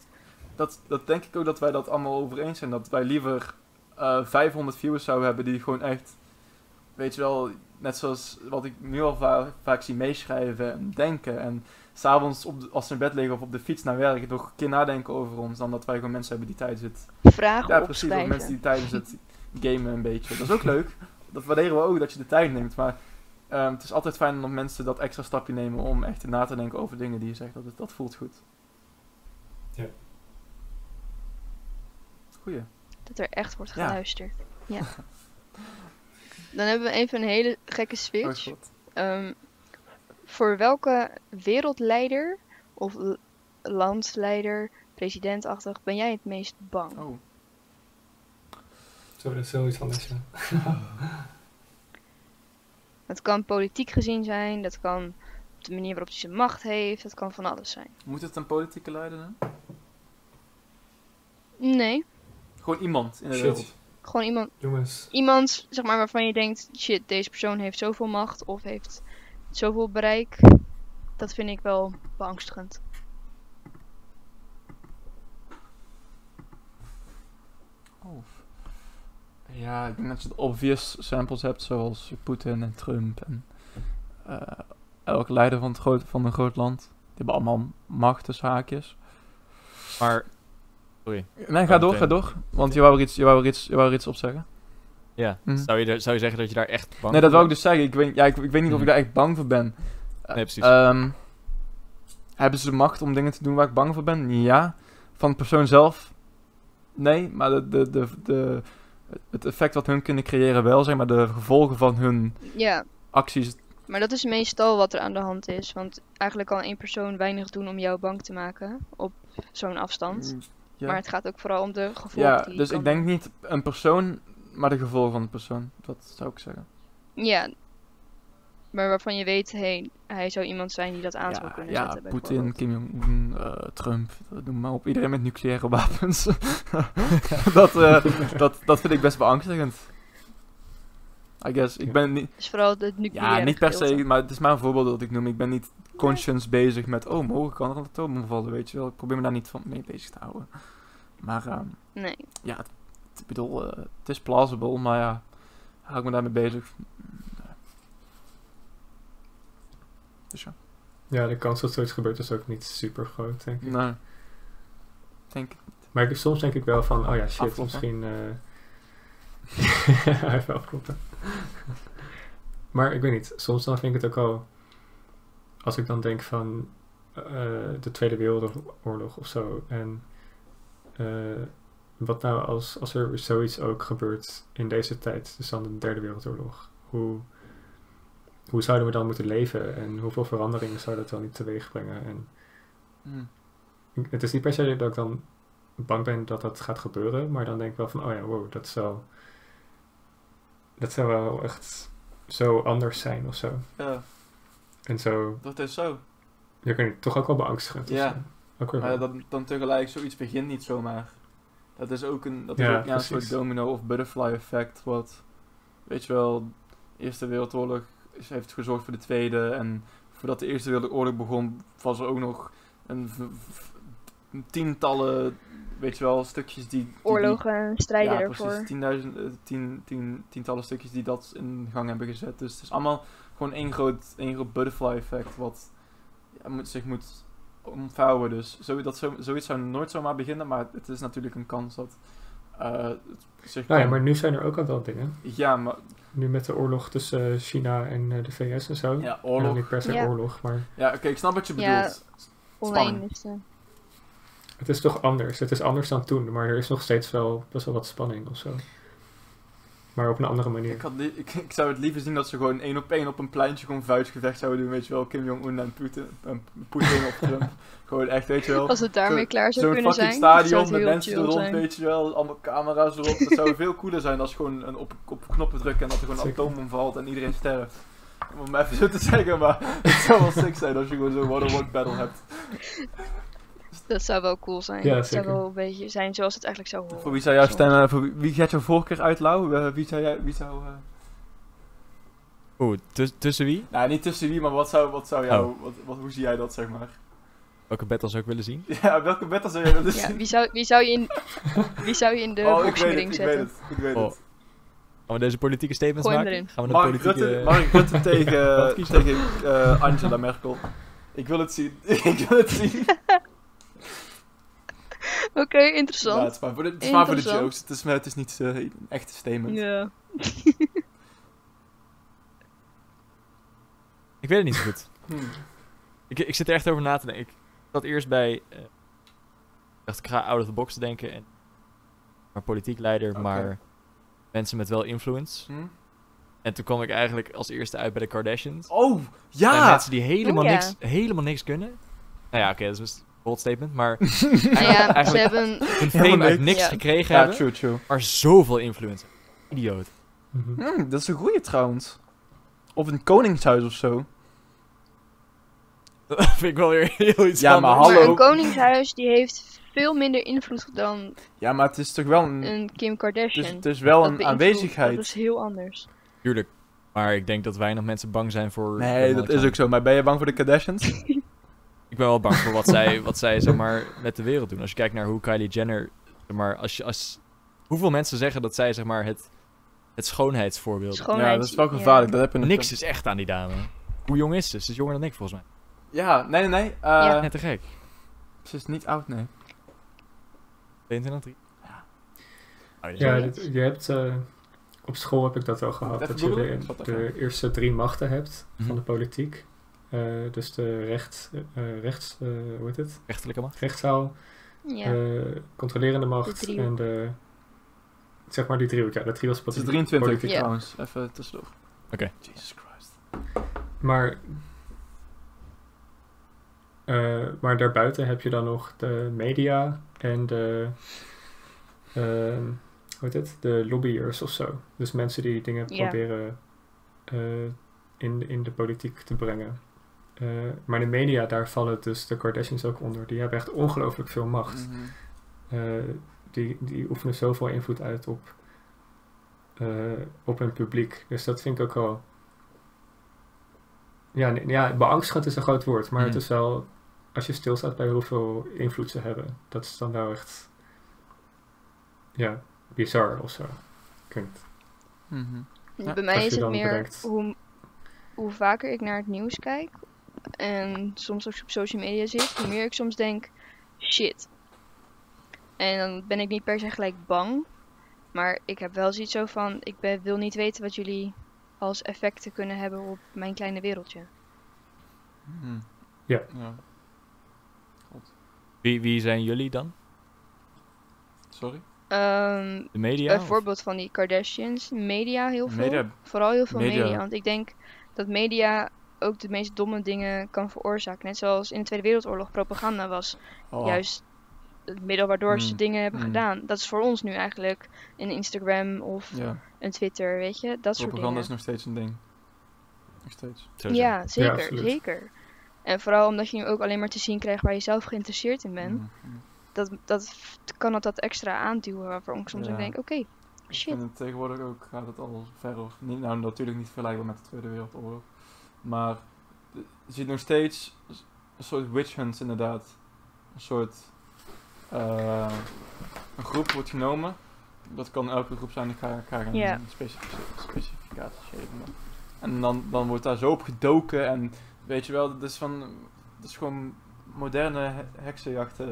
dat, dat denk ik ook dat wij dat allemaal over eens zijn. Dat wij liever eh 500 viewers zouden hebben die gewoon echt. Weet je wel, net zoals wat ik nu al va- vaak zie meeschrijven en denken. En s'avonds als ze in bed liggen of op de fiets naar werk, nog een keer nadenken over ons. Dan dat wij gewoon mensen hebben die tijd zit. Vragen Ja, precies. Of mensen die tijdens het gamen een beetje. Dat is ook leuk. Dat waarderen we ook, dat je de tijd neemt. Maar ehm, het is altijd fijn dat mensen dat extra stapje nemen om echt na te denken over dingen die je zegt. Dat, dat voelt goed. Ja. Goeie. Dat er echt wordt Ja. geluisterd. Ja. [laughs] Dan hebben we even een hele gekke Oh, switch. God. Ehm, voor welke wereldleider of landsleider, presidentachtig, ben jij het meest bang? Oh. Zo, dat is zoiets anders, ja. [laughs] Dat kan politiek gezien zijn, dat kan op de manier waarop hij zijn macht heeft, dat kan van alles zijn. Moet het een politieke leider zijn? Nee, Gewoon iemand in de Shit. wereld. Gewoon iemand, Jongens, iemand zeg maar, waarvan je denkt, shit, deze persoon heeft zoveel macht of heeft zoveel bereik. Dat vind ik wel beangstigend. Oh. Ja, ik denk dat je de obvious samples hebt, zoals Poetin en Trump en eh, elke leider van, het groot, van een groot land. Die hebben allemaal macht haakjes. Maar Nee, ga Oh, door, ga door. Want je wou er iets, je wou er iets, je wou er iets op zeggen. ja, Mhm. zou, je er, zou je zeggen dat je daar echt bang nee, dat voor wou ik dus zeggen. Ik weet, ja, ik, ik weet niet of ik Mhm. daar echt bang voor ben. Eh, Nee, precies. ehm, hebben ze de macht om dingen te doen waar ik bang voor ben? Ja. Van de persoon zelf? Nee. Maar de, de, de, de, het effect wat hun kunnen creëren wel, zeg maar. De gevolgen van hun Ja, acties. maar dat is meestal wat er aan de hand is. Want eigenlijk kan één persoon weinig doen om jou bang te maken op zo'n afstand. Ja, Maar het gaat ook vooral om de gevolgen ja die dus kan ik denk niet een persoon, maar de gevolgen van de persoon. Dat zou ik zeggen. Ja. Maar waarvan je weet, hey, hij zou iemand zijn die dat aan zou Ja, kunnen ja zetten. Poetin, bijvoorbeeld. Kim Jong-un, eh, Trump, eh, noem maar op. Iedereen met nucleaire wapens. [laughs] [laughs] dat, eh, dat, dat vind ik best beangstigend. I guess. Ik ben niet... Dus vooral het nucleaire Ja, niet per se, maar het is maar een voorbeeld dat ik noem. Ik ben niet conscious bezig met, oh, morgen kan er een atoombom vallen, weet je wel. Ik probeer me daar niet van mee bezig te houden. Maar ehm, Nee. ja, het, ik bedoel, eh, het is plausible, maar ja, hou ik me daarmee bezig? Nee. Dus ja, ja, de kans dat zoiets gebeurt is ook niet super groot, denk ik. nee. Denk ik. Maar ik, soms denk ik wel van, oh ja, shit, misschien... eh [laughs] Even afkloppen. maar ik weet niet, soms dan vind ik het ook al... Als ik dan denk van eh, de Tweede Wereldoorlog of zo. En eh, wat nou als, als er zoiets ook gebeurt in deze tijd, dus dan de Derde Wereldoorlog. Hoe, hoe zouden we dan moeten leven en hoeveel veranderingen zou dat dan niet teweeg brengen? En Hm. ik- het is niet per se dat ik dan bang ben dat dat gaat gebeuren, maar dan denk ik wel van, oh ja, wow, dat zou, dat zou wel echt zo anders zijn of zo. Ja, En zo, dat is zo. weet niet, toch ook wel beangstigend. Ja. Ook weer Maar dan, dan tegelijk, zoiets begint niet zomaar. Dat is ook een, dat is Ja, ook ja, een soort domino of butterfly effect. Wat, weet je wel, de Eerste Wereldoorlog heeft gezorgd voor de Tweede. En voordat de Eerste Wereldoorlog begon, was er ook nog een tientallen, weet je wel, stukjes die... Oorlogen en strijden ja, ervoor. precies. Tienduizend, eh, tien, tien, tientallen stukjes die dat in gang hebben gezet. Dus het is allemaal gewoon één groot, één groot butterfly effect wat ja, moet, zich moet omvouwen. Dus zo, dat zo, zoiets zou nooit zomaar beginnen, maar het is natuurlijk een kans dat eh, zich Nou ja, kan- maar nu zijn er ook al wel dingen. Ja, maar Nu met de oorlog tussen eh, China en de VS en zo. ja, Ja, oorlog. niet per se Ja. oorlog, maar Ja, oké, ik snap wat je Ja. bedoelt. Omheen spanning. Het is toch anders. Het is anders dan toen, maar er is nog steeds wel best wel wat spanning of zo. maar op een andere manier. Ik, had li- ik, ik zou het liever zien dat ze gewoon één op één op een pleintje gewoon vuistgevecht zouden doen, weet je wel. Kim Jong-un en Putin, en Poetin of Trump. [laughs] gewoon echt, weet je wel. Als het daarmee Zo- klaar zou Zo'n kunnen fucking zijn. zou stadion het met mensen er zijn. weet je wel. Allemaal camera's erop. Dat zou veel cooler zijn als gewoon een op, op knoppen drukken en dat er gewoon een atoom omvalt en iedereen sterft. Om even zo te zeggen, maar [laughs] het zou wel sick zijn als je gewoon zo'n one-on-one battle hebt. Dat zou wel cool zijn. Ja, dat zou wel een beetje zijn zoals het eigenlijk zou horen. Voor wie zou jij stemmen? Voor wie, wie gaat jouw voorkeur uit, Lau? Eh, wie zou jij, wie zou... eh, Oeh, tus- tussen wie? Nou, niet tussen wie, maar wat zou, wat zou jou... Oh. Wat, wat, hoe zie jij dat, zeg maar? Welke battle zou ik willen zien? [laughs] Ja, welke battle zou jij willen Ja, zien? wie zou, wie zou je in, [laughs] wie zou je in de oh, ik weet boxingring het, ik weet zetten? het, ik weet Oh. het. Gaan we deze politieke statements Gooi maken? erin. Gaan we een Mark politieke... Rutte, Mark Rutte [laughs] tegen, tegen eh, Angela Merkel. Ik wil het zien. ik wil het zien. [laughs] Oké, Ja, interessant. het is maar voor de, het is maar voor de jokes. Het is, maar het is niet eh, een echte statement. Ja. [laughs] Ik weet het niet zo goed. Hmm. Ik, ik zit er echt over na te denken. Ik zat eerst bij... eh, ik dacht, ik ga out of the box denken. En, maar politiek leider, maar mensen met wel influence. Hm? En toen kwam ik eigenlijk als eerste uit bij de Kardashians. Oh, ja! mensen die helemaal, Oh, ja. niks, helemaal niks kunnen. Nou ja, oké, dat is een bold statement. Maar Nou [laughs] ja, ze eigenlijk- hebben... hun fame uit niks. Ja. gekregen Ja, hebben. true, true. Maar zoveel influence. Idioot. Mhm. Hmm, dat is een goeie trouwens. Of een koningshuis of zo. [laughs] Dat vind ik wel weer heel iets Ja, maar hallo. Maar een koningshuis die heeft veel minder invloed dan Ja, maar het is toch wel een... een Kim Kardashian. het is wel Dat een aanwezigheid. Dat is heel anders. Tuurlijk. Maar ik denk dat weinig mensen bang zijn voor... Nee, dat is ook zo. Maar ben je bang voor de Kardashians? [laughs] Ik ben wel bang voor wat zij, wat zij zeg maar, met de wereld doen. Als je kijkt naar hoe Kylie Jenner... Zeg maar, als je, als, hoeveel mensen zeggen dat zij zeg maar, het, het schoonheidsvoorbeeld is? Ja, dat is wel gevaarlijk. Dat heb je Niks is echt aan die dame. Hoe jong is ze? Ze is jonger dan ik volgens mij. Ja, nee, nee, nee. eh, Ja. Net te gek. Ze is niet oud, nee. 22, 3. Ja. Oh, dit- je hebt, eh, op school heb ik dat wel gehad. Dat je de, eerste drie machten hebt Mhm. van de politiek. Eh, dus de recht, eh, rechts, eh, hoe heet het? Rechterlijke macht. rechtszaal, Ja. eh, controlerende macht De driehoek. en de, zeg maar die driehoek, ja, de trio Het is 23 politiek. Ja. trouwens. Even tussendoor. Oké. Jesus Christ. Maar, eh, maar daarbuiten heb je dan nog de media en de, ehm, hoe heet het, de lobbyers of zo. Dus mensen die dingen Ja. proberen eh, in, in de politiek te brengen. Eh, maar de media, daar vallen dus de Kardashians ook onder. Die hebben echt ongelooflijk veel macht. Mhm. Eh, die, die oefenen zoveel invloed uit op, eh, op hun publiek. Dus dat vind ik ook wel. Ja, ja, beangstigend is een groot woord, maar het Mhm. is wel. Als je stilstaat bij hoeveel invloed ze hebben, dat is dan wel echt. Ja, bizar of zo. Mhm. Ja, Bij mij is het meer bedenkt. hoe, hoe vaker ik naar het nieuws kijk en soms ook op social media zit, hoe meer ik soms denk, shit. En dan ben ik niet per se gelijk bang, maar ik heb wel zoiets zo van, ik ben, wil niet weten wat jullie als effecten kunnen hebben op mijn kleine wereldje. Mhm. Ja. ja. Wie, wie zijn jullie dan? Sorry? De Ehm, media? een of- voorbeeld van die Kardashians, media heel veel. Media. Vooral heel veel Media. media. Want ik denk dat media ook de meest domme dingen kan veroorzaken. Net zoals in de Tweede Wereldoorlog propaganda was Oh. juist het middel waardoor ze Mm, dingen hebben mm. gedaan. Dat is voor ons nu eigenlijk een Instagram of Ja, een Twitter, weet je? Dat soort propaganda dingen. is nog steeds een ding. Nog steeds. Sowieso. Ja, zeker, zeker. En vooral omdat je nu ook alleen maar te zien krijgt waar je zelf geïnteresseerd in bent. Mhm. Dat, dat kan het dat extra aanduwen waarvoor ik soms Ja. ook denk, oké, shit. vind het tegenwoordig ook, gaat het al verder. Niet, nou, natuurlijk niet vergelijkbaar met de Tweede Wereldoorlog. Maar je ziet nog steeds een soort witch hunts inderdaad. Een soort... eh, een groep wordt genomen. Dat kan elke groep zijn, ik ga, ik ga geen Ja. specific- specificaties geven. Maar. En dan, dan wordt daar zo op gedoken en weet je wel, dat is van... Dat is gewoon moderne he- heksenjachten.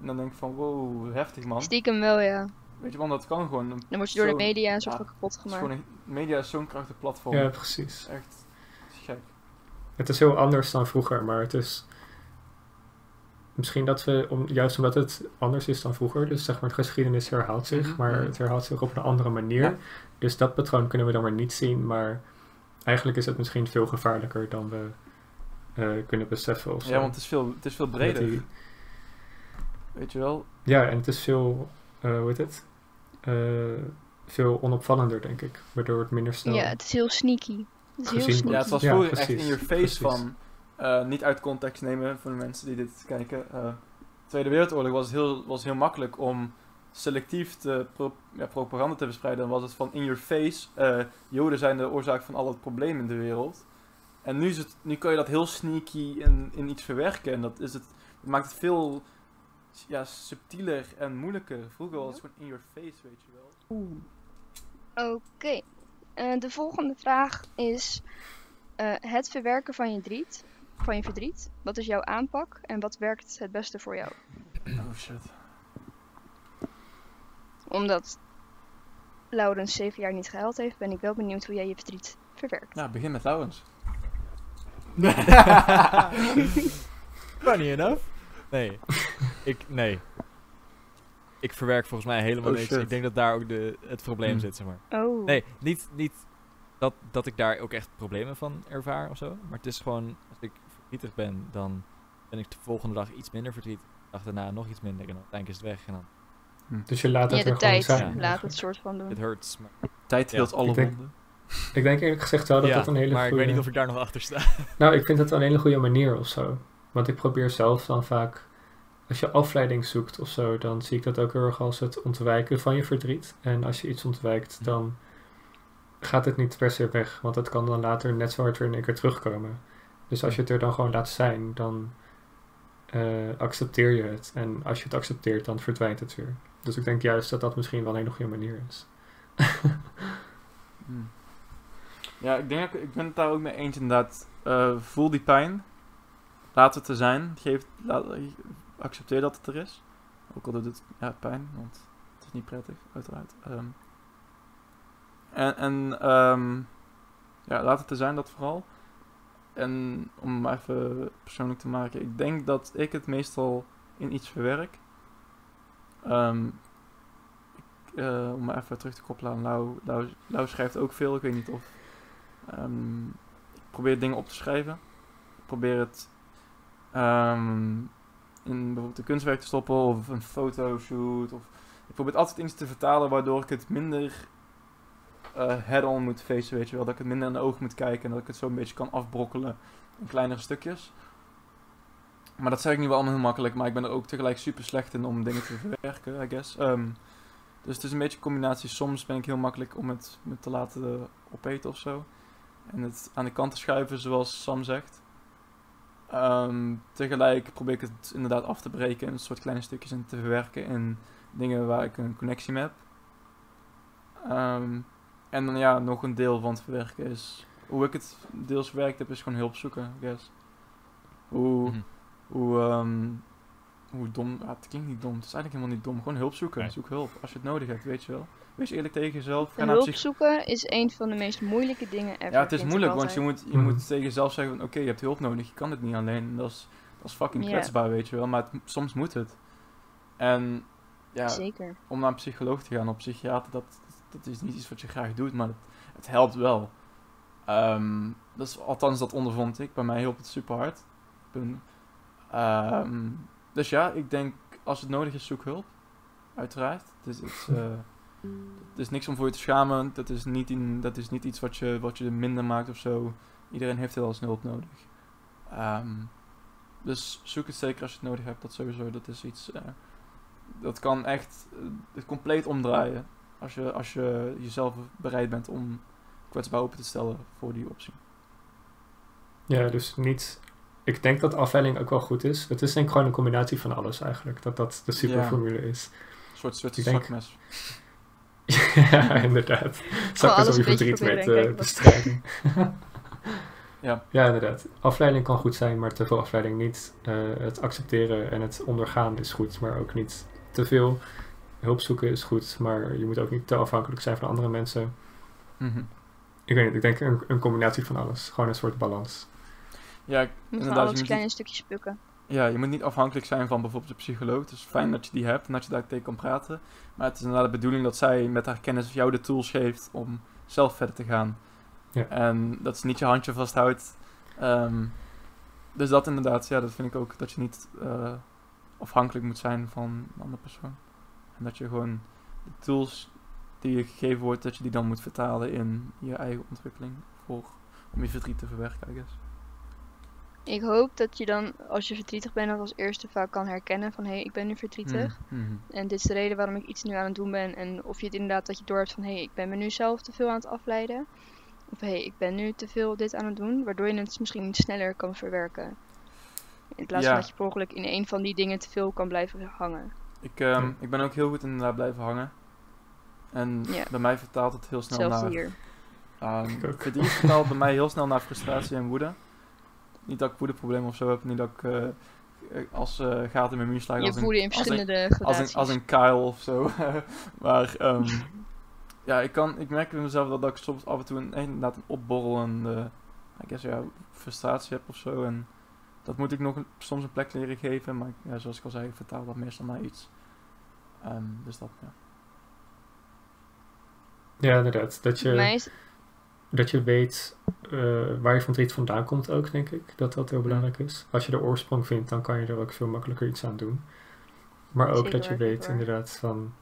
En dan denk ik van, wow, heftig man. Stiekem wel, ja. Weet je wel, dat kan gewoon. Dan word je door Zo- de media een ja, van kapot Het is gemaakt. gewoon een, media is zo'n krachtig platform. Ja, precies. is echt het is. Het heel anders dan vroeger, maar het is. misschien dat we, om, juist omdat het anders is dan vroeger, dus zeg maar, de geschiedenis herhaalt zich, Mhm, maar mhm. het herhaalt zich op een andere manier. Ja. Dus dat patroon kunnen we dan maar niet zien, maar eigenlijk is het misschien veel gevaarlijker dan we eh, kunnen beseffen. Of zo. Ja, want het is veel, het is veel breder. die- Weet je wel? ja, en het is veel, eh, hoe heet het? Eh, veel onopvallender, denk ik, waardoor het minder snel... Ja, het is heel sneaky. Gezien. Ja, het was Ja, vroeger echt in your face precies. van... eh, niet uit context nemen voor de mensen die dit kijken. eh, Tweede Wereldoorlog was het heel, was heel makkelijk om selectief te pro- ja, propaganda te verspreiden. Dan was het van in your face. eh, Joden zijn de oorzaak van al het probleem in de wereld. En nu, is het, nu kan je dat heel sneaky in, in iets verwerken. En dat, is het, dat maakt het veel ja, subtieler en moeilijker. Vroeger was het gewoon in your face, weet je wel. Oké. Eh, de volgende vraag is eh, het verwerken van je verdriet. Van je verdriet. Wat is jouw aanpak en wat werkt het beste voor jou? Oh shit. Omdat Laurens zeven jaar niet gehuild heeft, ben ik wel benieuwd hoe jij je verdriet verwerkt. Ja, begin met Laurens. [laughs] [laughs] Funny enough. Nee. Ik, nee. Ik verwerk volgens mij helemaal Oh, niks. shit. Ik denk dat daar ook de, het probleem Hmm. zit, zeg maar. Oh. Nee, niet, niet dat, dat ik daar ook echt problemen van ervaar of zo. Maar het is gewoon, als ik verdrietig ben, dan ben ik de volgende dag iets minder verdrietig. De dag daarna nog iets minder en dan uiteindelijk is het weg. En dan, Dus je laat Ja, het de er gewoon tijd. zijn. Ja. Laat het soort van doen. it hurts. Maar, Tijd Ja, heelt alle ik denk- wonden. Ik denk eerlijk gezegd wel dat ja, dat een hele maar ik weet niet of ik daar nog achter sta. Nou, ik vind het wel een hele goede manier of zo. Want ik probeer zelf dan vaak... Als je afleiding zoekt of zo, dan zie ik dat ook heel erg als het ontwijken van je verdriet. En als je iets ontwijkt, dan gaat het niet per se weg. Want het kan dan later net zo hard weer in één keer terugkomen. Dus als je het er dan gewoon laat zijn, dan eh, accepteer je het. En als je het accepteert, dan verdwijnt het weer. Dus ik denk juist dat dat misschien wel een hele goede manier is. [laughs] Hmm. Ja, ik denk ik, ben het daar ook mee eens inderdaad. Eh, voel die pijn. Laat het er zijn. Geef, laat, accepteer dat het er is. Ook al doet het ja, pijn, want het is niet prettig, uiteraard. Ehm, en en ehm, ja, laat het er zijn, dat vooral. En om maar even persoonlijk te maken, ik denk dat ik het meestal in iets verwerk. Ehm, eh, om maar even terug te koppelen aan Lau. Lau, schrijft ook veel, ik weet niet of. ik probeer dingen op te schrijven. Ik probeer het in bijvoorbeeld een kunstwerk te stoppen of een fotoshoot. Of, ik probeer altijd iets te vertalen waardoor ik het minder eh, head-on moet facen, weet je wel. Dat ik het minder in de ogen moet kijken en dat ik het zo een beetje kan afbrokkelen in kleinere stukjes. Maar dat zeg ik niet wel allemaal heel makkelijk, maar ik ben er ook tegelijk super slecht in om dingen te verwerken, I guess. Ehm, dus het is een beetje een combinatie. Soms ben ik heel makkelijk om het me te laten opeten of zo. En het aan de kant te schuiven, zoals Sam zegt. Ehm, tegelijk probeer ik het inderdaad af te breken in een soort kleine stukjes en te verwerken in dingen waar ik een connectie mee heb. Ehm, en dan ja, nog een deel van het verwerken is... Hoe ik het deels verwerkt heb, is gewoon hulp zoeken, I guess. Hoe, Mhm. hoe, ehm, hoe dom... Ja, het klinkt niet dom. Het is eigenlijk helemaal niet dom. Gewoon hulp zoeken. Nee. Zoek hulp. Als je het nodig hebt, weet je wel. Wees eerlijk tegen jezelf. Ga En hulp zoeken is een van de meest moeilijke dingen ever. Ja, het is moeilijk, want je moet, je Mhm. moet tegen jezelf zeggen van... Oké, je hebt hulp nodig. Je kan het niet alleen. Dat is, dat is fucking kwetsbaar, weet je wel. Maar het- soms moet het. En ja, Zeker. om naar een psycholoog te gaan of psychiater, dat, dat is niet iets wat je graag doet, maar het, het helpt wel. Ehm, dat is, althans, dat ondervond ik. Bij mij hielp het super hard. Ehm, dus ja, ik denk, als het nodig is, zoek hulp. Uiteraard. Het is, het is, [laughs] eh, het is niks om voor je te schamen. Dat is niet, in, dat is niet iets wat je, wat je minder maakt of zo. Iedereen heeft wel eens hulp nodig. Ehm, dus zoek het zeker als je het nodig hebt. Dat sowieso. Dat is iets... eh, dat kan echt eh, het compleet omdraaien. Als je, als je jezelf bereid bent om kwetsbaar open te stellen voor die optie. Ja, dus niet... Ik denk dat afleiding ook wel goed is. Het is denk ik gewoon een combinatie van alles eigenlijk. Dat dat de superformule is. Een soort Zwitser denk- zakmes. [laughs] ja, inderdaad. Alles zo je verdriet met proberen en kijken wat- bestrijding. [laughs] Ja. ja, inderdaad. Afleiding kan goed zijn, maar te veel afleiding niet. Eh, het accepteren en het ondergaan is goed, maar ook niet te veel. Hulp zoeken is goed, maar je moet ook niet te afhankelijk zijn van andere mensen. Mhm. Ik weet niet, ik denk een, een combinatie van alles. Gewoon een soort balans. Ja, ik- Je moet van inderdaad. alles Je moet, kleine niet, stukjes plukken. ja, je moet niet afhankelijk zijn van bijvoorbeeld een psycholoog. Het is fijn dat je die hebt en dat je daar tegen kan praten. Maar het is inderdaad de bedoeling dat zij met haar kennis jou de tools geeft om zelf verder te gaan. Ja. En dat ze niet je handje vasthoudt. Ehm, dus dat inderdaad, ja, dat vind ik ook. Dat je niet eh, afhankelijk moet zijn van een andere persoon. En dat je gewoon de tools die je gegeven wordt, dat je die dan moet vertalen in je eigen ontwikkeling. Voor, om je verdriet te verwerken, I guess. Ik hoop dat je dan, als je verdrietig bent, dat als eerste vaak kan herkennen van hé, hey, ik ben nu verdrietig. Mhm, mhm. En dit is de reden waarom ik iets nu aan het doen ben. En of je het inderdaad dat je door hebt van hé, hey, ik ben me nu zelf te veel aan het afleiden. Of hé, hey, ik ben nu te veel dit aan het doen. Waardoor je het misschien sneller kan verwerken. In plaats Ja. van dat je per ongeluk in een van die dingen te veel kan blijven hangen. Ik, ehm, Ja. ik ben ook heel goed inderdaad blijven hangen. En Ja. bij mij vertaalt het heel snel Hetzelfde naar... hier. ehm Ik ook. verdriet vertaalt bij mij heel snel naar frustratie en woede. Niet dat ik woedeproblemen of zo heb. Niet dat ik eh, als eh gaten in mijn muur sla. Je als een- voelde in als een- verschillende als een, als een Kyle of zo. [laughs] maar ehm, ja, ik, kan, ik merk in mezelf dat, dat ik soms af en toe een, inderdaad een opborrelende I guess, ja, frustratie heb of zo. En dat moet ik nog een- soms een plek leren geven. Maar ja, zoals ik al zei, ik vertaal dat meestal naar iets. Ehm, dus dat, ja. Ja, inderdaad. Dat je, dat je weet eh, waar je verdriet vandaan komt ook, denk ik. Dat dat heel belangrijk is. Als je de oorsprong vindt, dan kan je er ook veel makkelijker iets aan doen. Maar ook Zeker dat je weet inderdaad van...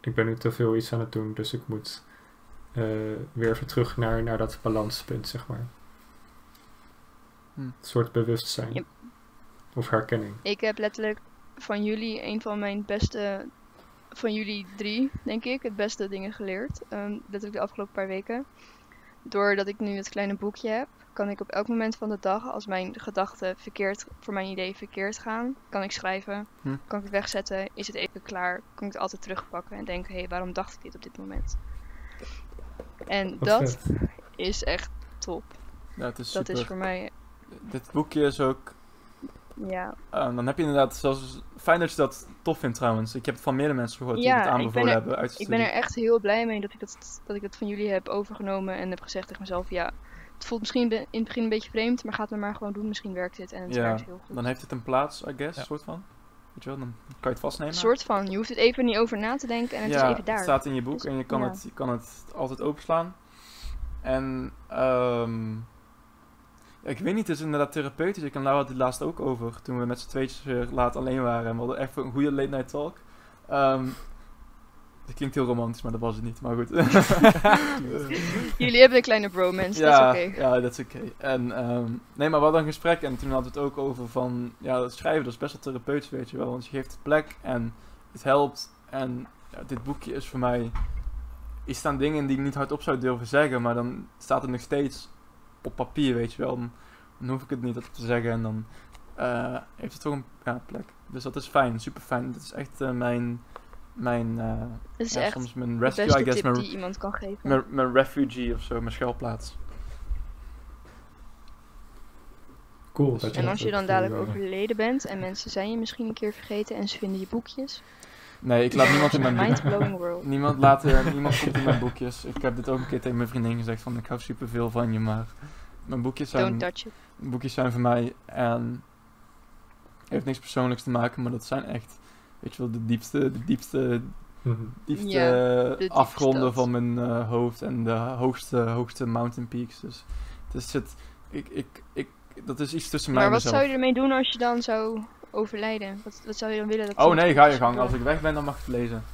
Ik ben nu te veel iets aan het doen, dus ik moet eh, weer even terug naar, naar dat balanspunt, zeg maar. Hm. Een soort bewustzijn. Ja. Of herkenning. Ik heb letterlijk van jullie een van mijn beste, van jullie drie, denk ik, het beste dingen geleerd. Ehm letterlijk de afgelopen paar weken. Doordat ik nu het kleine boekje heb, kan ik op elk moment van de dag, als mijn gedachten verkeerd, voor mijn idee verkeerd gaan, kan ik schrijven, Hm. kan ik het wegzetten, is het even klaar, kan ik het altijd terugpakken en denken, hé, hey, waarom dacht ik dit op dit moment? En Wat dat vet. is echt top. ja, het is Dat super. is voor mij, Dit boekje is ook... ja, eh, dan heb je inderdaad zelfs... Fijn dat je dat tof vindt trouwens. Ik heb het van meerdere mensen gehoord die het aanbevolen er- hebben uit Ik ben er echt heel blij mee dat ik dat, dat ik dat van jullie heb overgenomen en heb gezegd tegen mezelf, ja, het voelt misschien in het begin een beetje vreemd, maar ga het maar gewoon doen, misschien werkt dit en het Ja, werkt heel goed. Dan heeft het een plaats, I guess, Ja. soort van. Weet je wel, dan kan je het vastnemen. Een soort van, je hoeft het even niet over na te denken en het ja, is even daar. het staat in je boek Dus, en je kan, ja. het, je kan het altijd openslaan. En ehm, ja, ik weet niet, het is inderdaad therapeutisch. Ik en Laura hadden het laatst ook over toen we met z'n tweetjes weer laat alleen waren. En we hadden echt een goede late night talk. Ehm dat klinkt heel romantisch, maar dat was het niet. Maar goed. [laughs] Jullie hebben een kleine bromance, ja, dat is oké. ja, dat is oké. En ehm, nee, maar we hadden een gesprek en toen hadden we het ook over van, ja, dat schrijven dat is best wel therapeutisch, weet je wel. Want je geeft het plek en het helpt. En ja, dit boekje is voor mij, er staan dingen die ik niet hardop zou durven zeggen, maar dan staat het nog steeds op papier, weet je wel. Dan, dan hoef ik het niet op te zeggen en dan eh, heeft het toch een ja, plek. Dus dat is fijn, super fijn. Dat is echt eh, mijn, mijn, eh, Dat is ja, echt soms mijn de rescue, I guess, tip mijn, die iemand kan geven. mijn, mijn refugee of zo, mijn schuilplaats. Cool. Dat je En als je dan dadelijk overleden bent en mensen zijn je misschien een keer vergeten en ze vinden je boekjes. Nee, ik laat niemand in mijn boek. Mind-blowing [laughs] world. Niemand, laat, eh, niemand komt in mijn boekjes. Ik heb dit ook een keer tegen mijn vriendin gezegd van ik hou superveel van je, maar mijn boekjes zijn, Don't touch it. boekjes zijn voor mij en heeft niks persoonlijks te maken, maar dat zijn echt, weet je wel, de diepste, de diepste, mhm. diepste Ja, de diepste afgronden van mijn eh, hoofd en de hoogste, hoogste mountain peaks. Dus het is het, ik, ik, ik, dat is iets tussen mij Maar en wat mezelf. zou je ermee doen als je dan zou overlijden? Wat, wat zou je dan willen dat Oh nee, ga je gang. Als ik weg ben, dan mag ik het lezen.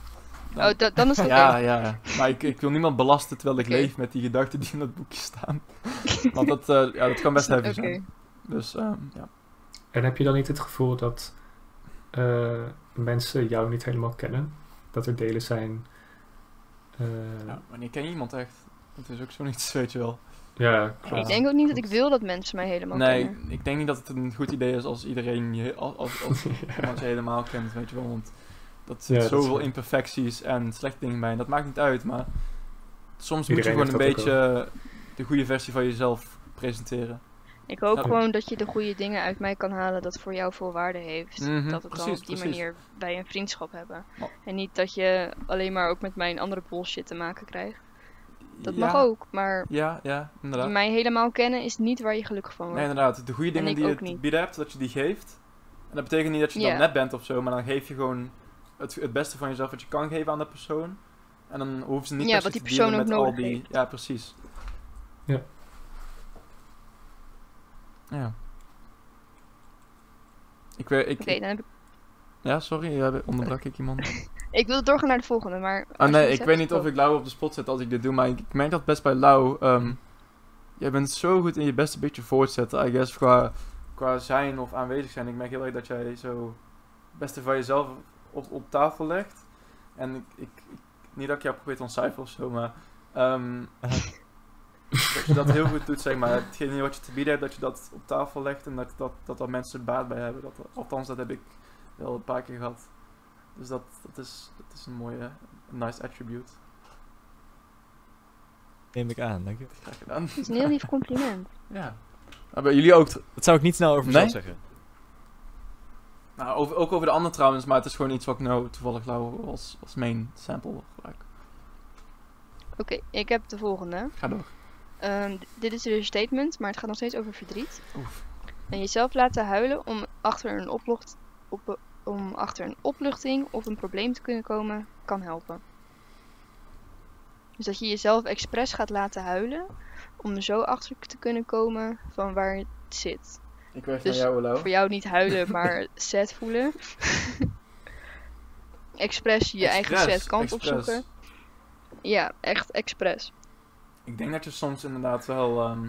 Dan- Oh, da- dan is het. Ja, ja, ja. Maar ik, ik wil niemand belasten terwijl ik leef met die gedachten die in dat boekje staan. [laughs] Want dat, eh, ja, dat kan best heavy Oké. zijn. Dus ehm, ja. En heb je dan niet het gevoel dat eh, mensen jou niet helemaal kennen? Dat er delen zijn. eh, ja. Wanneer ken je iemand echt? Dat is ook zoiets, [laughs] weet je wel. Ja, Ik klopt. Ik denk ook niet dat ik wil dat mensen mij helemaal Nee, kennen. ik denk niet dat het een goed idee is als iedereen je, als, als, als [laughs] je helemaal kent, weet je wel. Want dat zit Ja, dat is zoveel imperfecties en slechte dingen bij. En dat maakt niet uit, maar soms Iedereen moet je gewoon een beetje de goede versie van jezelf presenteren. Ik hoop Ja. gewoon dat je de goede dingen uit mij kan halen dat voor jou veel waarde heeft. Mhm, dat we het dan op die precies. manier bij een vriendschap hebben. En niet dat je alleen maar ook met mijn andere bullshit te maken krijgt. Dat mag ook, maar Ja, ja, inderdaad. mij helemaal kennen is niet waar je gelukkig van wordt. Nee, inderdaad. De goede dingen die je te niet. bieden hebt, dat je die geeft. En dat betekent niet dat je dan net bent of zo, maar dan geef je gewoon het, het beste van jezelf wat je kan geven aan de persoon. En dan hoeven ze niet Ja, wat die persoon ook met al nodig die... heeft. Ja, precies. Ja. Ja. Ik weet... Ik, Oké, dan heb ik... Ja, sorry, ja, onderbrak ik iemand? [laughs] Ik wilde doorgaan naar de volgende, maar... Ah nee, ik weet niet of ik Lau op de spot zet als ik dit doe, maar ik, ik merk dat best bij Lau. ehm, jij bent zo goed in je beste beetje voortzetten, I guess, qua, qua zijn of aanwezig zijn. Ik merk heel erg dat jij zo het beste van jezelf op, op tafel legt. En ik, ik, ik- niet dat ik jou probeer te ontcijferen of zo, maar ehm, [laughs] dat je dat heel goed doet, zeg maar. Hetgene wat je te bieden hebt, dat je dat op tafel legt en dat, dat, dat, dat mensen baat bij hebben. Dat, althans, dat heb ik wel een paar keer gehad. Dus dat, dat, is, dat is een mooie, nice attribute. Neem ik aan, dank je. Graag gedaan. Dat is een heel lief compliment. [laughs] Ja. Maar bij jullie ook. Dat zou ik niet snel over Nee? mezelf zeggen. Nou, over, ook over de andere trouwens, maar het is gewoon iets wat ik nou toevallig Lau als, als main sample gebruik. Oké, ik heb de volgende. Ga door. Ehm, dit is dus een statement, maar het gaat nog steeds over verdriet. Oef. En jezelf laten huilen om achter een, oplucht, op, om achter een opluchting of een probleem te kunnen komen, kan helpen. Dus dat je jezelf expres gaat laten huilen om er zo achter te kunnen komen van waar het zit. Ik weg Dus naar jou. Voor jou niet huilen, [laughs] maar sad voelen. [laughs] expres je eigen sad kant opzoeken. Ja, echt expres. Ik denk dat je soms inderdaad wel, ehm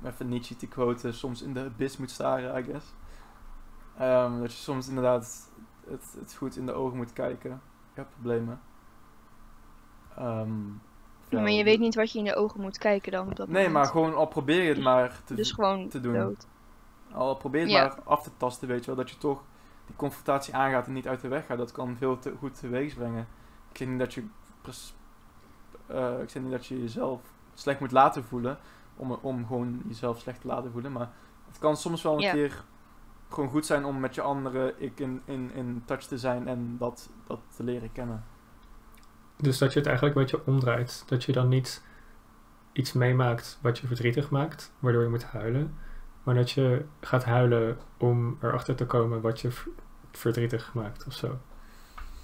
om even Nietzsche te quoten, soms in de abyss moet staren, I guess. Ehm, dat je soms inderdaad het, het goed in de ogen moet kijken. Problemen. Ehm, ja, maar je weet niet wat je in de ogen moet kijken dan op dat Nee, moment. maar gewoon al probeer je het maar te, Dus gewoon te doen. dood. Al probeer het Ja. maar af te tasten, weet je wel. Dat je toch die confrontatie aangaat en niet uit de weg gaat. Dat kan veel te goed teweeg brengen. Ik zeg niet dat je, eh, ik zeg niet dat je jezelf slecht moet laten voelen. Om, om gewoon jezelf slecht te laten voelen. Maar het kan soms wel een Ja. keer gewoon goed zijn om met je andere ik in, in, in touch te zijn. En dat, dat te leren kennen. Dus dat je het eigenlijk een beetje omdraait. Dat je dan niet iets meemaakt wat je verdrietig maakt, waardoor je moet huilen. Maar dat je gaat huilen om erachter te komen wat je verdrietig maakt of zo.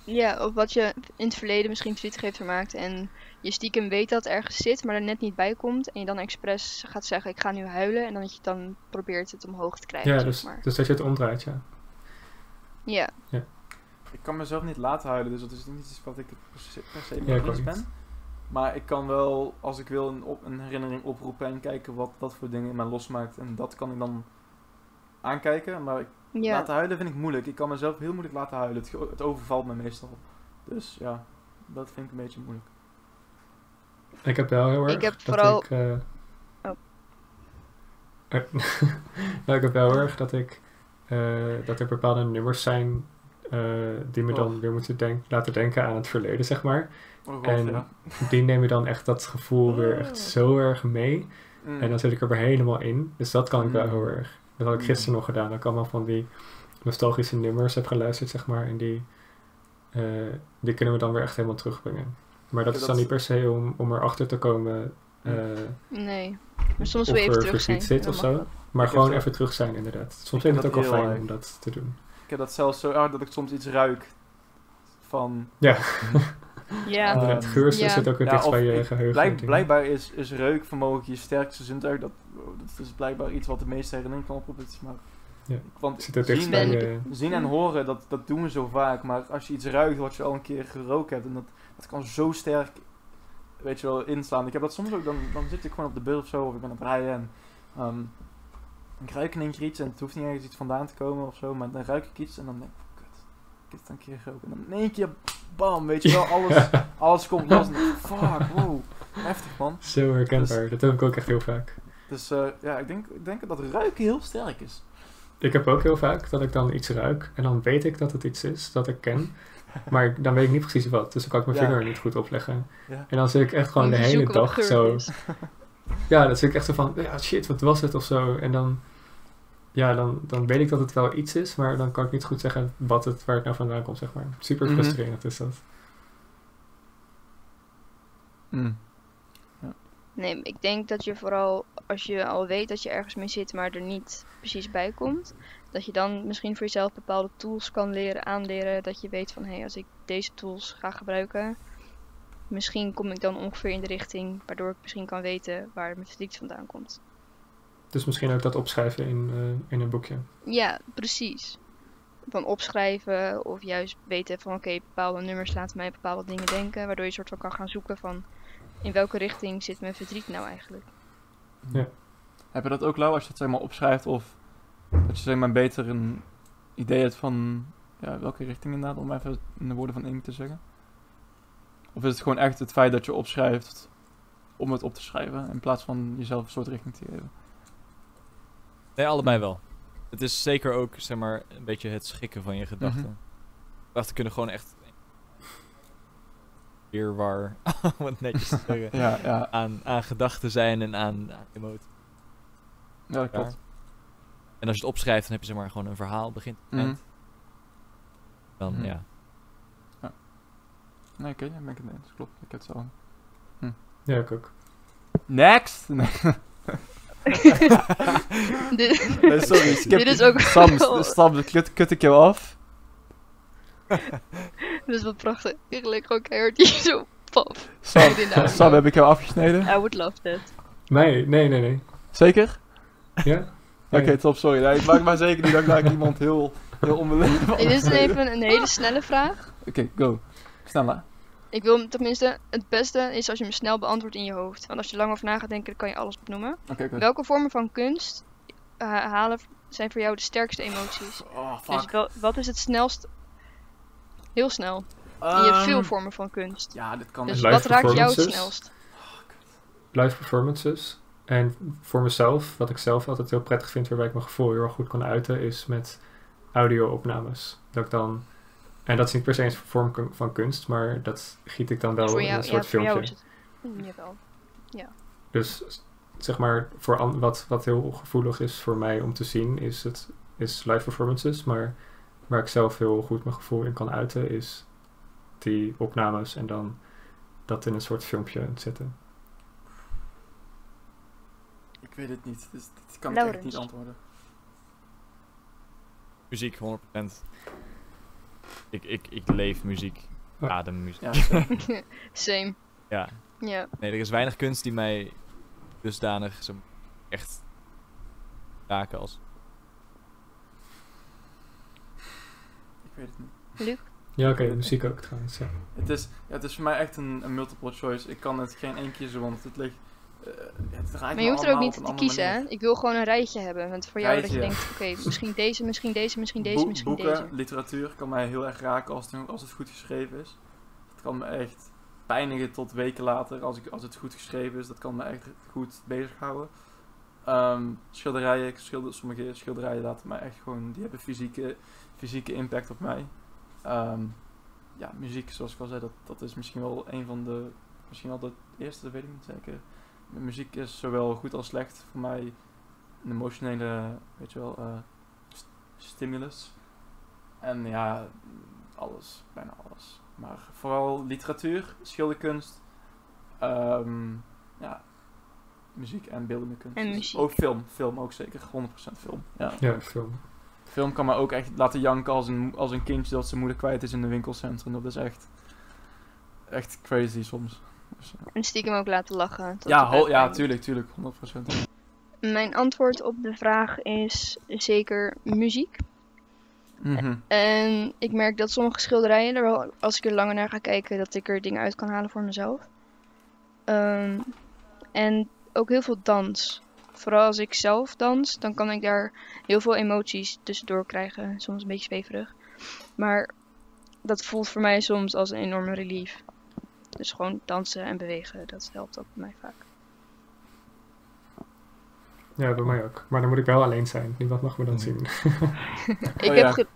Ja, of wat je in het verleden misschien verdrietig heeft gemaakt en je stiekem weet dat het ergens zit, maar er net niet bij komt. En je dan expres gaat zeggen, ik ga nu huilen. En dan dat je dan probeert het omhoog te krijgen, Ja, zeg dus, maar. dus dat je het omdraait, ja. Ja, Ik kan mezelf niet laten huilen, dus dat is niet iets wat ik per se, per se Ja, mee ben. Maar ik kan wel, als ik wil, een, op, een herinnering oproepen en kijken wat dat voor dingen in mij losmaakt. En dat kan ik dan aankijken. Maar ik, ja. laten huilen vind ik moeilijk. Ik kan mezelf heel moeilijk laten huilen. Het, het overvalt me meestal. Dus ja, dat vind ik een beetje moeilijk. Ik heb wel heel erg Ik heb dat vooral- ik... eh, Oh. Eh, [laughs] nou, ik heb wel heel erg dat ik... eh, dat er bepaalde nummers zijn eh, die me dan Oh. weer moeten denk laten denken aan het verleden, zeg maar. Oh god, En ja. Die nemen dan echt dat gevoel weer echt zo erg mee. Mm. En dan zit ik er weer helemaal in. Dus dat kan ik wel Mm. heel erg. Dat had ik Mm. gisteren nog gedaan. Dat ik allemaal van die nostalgische nummers heb geluisterd, zeg maar. En die, eh, die kunnen we dan weer echt helemaal terugbrengen. Maar dat Ja, is dan niet per se om, om erachter te komen eh, Nee. Maar soms of wil je even er terug zijn. verdriet zit of zo. Maar gewoon even terug zijn, inderdaad. Soms vind ik het ook wel fijn erg. om dat te doen. Ik heb dat zelfs zo erg dat ik soms iets ruik van... Ja, [laughs] [laughs] Ja, Eh, inderdaad. Geur ja. zit ook weer Ja, dicht bij je geheugen. Blijk- blijkbaar is, is reukvermogen je sterkste zintuig. Dat, dat is blijkbaar iets wat de meeste herinnering kan oproepen. Maar, Ja. Want Zit er zien, bij en, zien en horen, dat, dat doen we zo vaak. Maar als je iets ruikt wat je al een keer gerookt hebt, en dat, dat kan zo sterk, weet je wel, inslaan. Ik heb dat soms ook, dan, dan zit ik gewoon op de beeld of zo, of ik ben op rijden en ehm, ik ruik in één keer iets en het hoeft niet ergens iets vandaan te komen of zo, maar dan ruik ik iets en dan denk ik, kut, ik heb het een keer gerookt. En dan in één keer, bam, weet je wel, [laughs] alles, alles komt los. Fuck, wow, heftig man. Zo herkenbaar. Dat heb ik ook echt heel vaak. Dus eh, ja, ik denk, ik denk dat ruiken heel sterk is. Ik heb ook heel vaak dat ik dan iets ruik en dan weet ik dat het iets is dat ik ken. Maar dan weet ik niet precies wat, dus dan kan ik mijn Ja. vinger niet goed opleggen. Ja. En dan zit ik echt gewoon de hele dag zo. is. Ja, dan zit ik echt zo van, ja shit, wat was het of zo. En dan, ja, dan, dan weet ik dat het wel iets is, maar dan kan ik niet goed zeggen wat het, waar het nou vandaan komt, zeg maar. Super Mhm. frustrerend is dat. Mm. Nee, ik denk dat je vooral als je al weet dat je ergens mee zit, maar er niet precies bij komt, dat je dan misschien voor jezelf bepaalde tools kan leren, aanleren. Dat je weet van hé, hey, als ik deze tools ga gebruiken, misschien kom ik dan ongeveer in de richting waardoor ik misschien kan weten waar mijn verdriet vandaan komt. Dus misschien ook dat opschrijven in, eh, in een boekje. Ja, precies. Van opschrijven of juist weten van oké, bepaalde nummers laten mij bepaalde dingen denken. Waardoor je soort van kan gaan zoeken van in welke richting zit mijn verdriet nou eigenlijk. Ja. Heb je dat ook, Lau, als je het zeg maar opschrijft of dat je zeg maar beter een idee hebt van ja, welke richting inderdaad, om even in de woorden van Amy te zeggen? Of is het gewoon echt het feit dat je opschrijft om het op te schrijven in plaats van jezelf een soort richting te geven? Nee, allebei wel. Het is zeker ook, zeg maar, een beetje het schikken van je gedachten. Mhm. Gedachten kunnen gewoon echt... Weer waar, [laughs] om het netjes te zeggen, Ja, ja, aan, aan gedachten zijn en aan, aan emoties. ja dat klopt. En als je het opschrijft, dan heb je zeg maar gewoon een verhaal, begint eind. Dan, Mhm. ja. Nee, oké, daar ben ik het eens. Klopt, ik heb het zo. Ja, ik ook. Next! [laughs] Nee, [laughs] Dit, nee, sorry, skip. dit is ook Sam, wel- Sam, kut, kut ik jou af. [laughs] dit is wel prachtig. Ik lig gewoon keihard hier zo pap. Sam, heb ik jou afgesneden? I would love that. Nee, nee, nee, nee. Zeker? Ja? [laughs] Oké, top, sorry. Nee, ik maak maar zeker niet dat ik iemand heel, heel onbeleefd Dit is even een hele snelle vraag. Oké, go. Sneller. Ik wil hem tenminste, het beste is als je hem snel beantwoordt in je hoofd. Want als je lang over na gaat denken, dan kan je alles oké. Welke vormen van kunst eh, halen zijn voor jou de sterkste emoties? Oh, Dus wel, wat is het snelst? Heel snel. En je Ehm, hebt veel vormen van kunst. Ja, dit kan Dus live wat raakt jou het performances? snelst? Live performances. En voor mezelf, wat ik zelf altijd heel prettig vind, waarbij ik mijn gevoel heel erg goed kan uiten, is met audio-opnames. Dat ik dan. En dat is niet per se een vorm van kunst, maar dat giet ik dan wel in een ja, soort jou filmpje. is het. Mm, Jawel. Dus zeg maar, voor an- wat, wat heel gevoelig is voor mij om te zien, is, het, is live performances. Maar waar ik zelf heel goed mijn gevoel in kan uiten, is die opnames en dan dat in een soort filmpje zetten. Ik weet het niet. Dus dit kan ik echt niet antwoorden. Muziek, 100%. Ik, ik, ik leef muziek. Ja. Adem muziek. Ja, [laughs] [laughs] Same. Ja. Ja. Nee, er is weinig kunst die mij dusdanig zo echt raken als... ik weet het niet. Luc? Ja, oké, muziek ook trouwens. Ja. Het is, ja, het is voor mij echt een, een multiple choice. Ik kan het geen één kiezen, want het ligt... eh, het Maar je hoeft er ook niet te kiezen, hè? Ik wil gewoon een rijtje hebben. Want voor jou dat je denkt, oké, misschien deze, misschien deze, misschien deze, misschien boeken, deze. literatuur kan mij heel erg raken als het, als het goed geschreven is. Het kan me echt pijnigen tot weken later als, ik, als het goed geschreven is. Dat kan me echt goed bezighouden. Ehm, schilderijen, ik schilder, sommige schilderijen laten mij echt gewoon, die hebben fysieke, fysieke impact op mij. Ehm, ja, muziek, zoals ik al zei, dat, dat is misschien wel een van de, misschien wel de eerste, dat weet ik niet zeker. Muziek is zowel goed als slecht voor mij een emotionele, weet je wel, eh, st- stimulus. En ja, alles, bijna alles. Maar vooral literatuur, schilderkunst, ehm, ja, muziek en beeldende kunst. En Dus muziek. Ook film, film ook zeker, 100% film. Ja. ja, film. Film kan me ook echt laten janken als een, als een kindje dat zijn moeder kwijt is in een winkelcentrum. Dat is echt, echt crazy soms. En stiekem ook laten lachen. tot ja, ja, tuurlijk, tuurlijk, 100%. Mijn antwoord op de vraag is zeker muziek. Mhm. En ik merk dat sommige schilderijen, er wel, als ik er langer naar ga kijken, dat ik er dingen uit kan halen voor mezelf. Ehm, en ook heel veel dans. Vooral als ik zelf dans, dan kan ik daar heel veel emoties tussendoor krijgen. Soms een beetje zweverig. Maar dat voelt voor mij soms als een enorme relief. Dus gewoon dansen en bewegen, dat helpt ook bij mij vaak. Ja, bij mij ook. Maar dan moet ik wel alleen zijn. Niemand mag me dan zien. [laughs] Ik, Oh heb ge-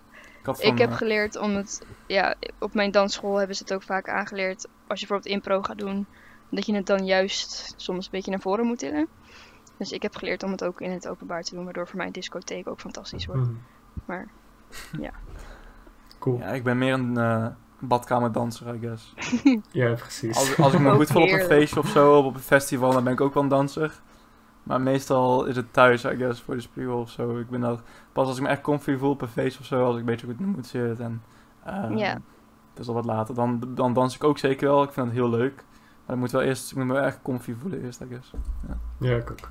Ik, heb eh, geleerd om het, ja, op mijn dansschool hebben ze het ook vaak aangeleerd. Als je bijvoorbeeld impro gaat doen, dat je het dan juist soms een beetje naar voren moet tillen. Dus ik heb geleerd om het ook in het openbaar te doen, waardoor voor mij een discotheek ook fantastisch wordt. Mhm. Maar ja. Cool. Ja, ik ben meer een eh, badkamerdanser, I guess. [laughs] Ja, precies. Als, als ik me goed voel op een feestje of zo, of op een festival, dan ben ik ook wel een danser. Maar meestal is het thuis, I guess, voor de spiegel of zo. Ik ben dat pas als ik me echt comfy voel op een feest of zo, als ik een beetje goed in de moed zit. En, ehm, Ja. Het is al wat later. Dan, dan dans ik ook zeker wel. Ik vind het heel leuk. Maar ik moet wel eerst, ik moet me wel echt comfy voelen eerst, I guess. Ja, ik ook.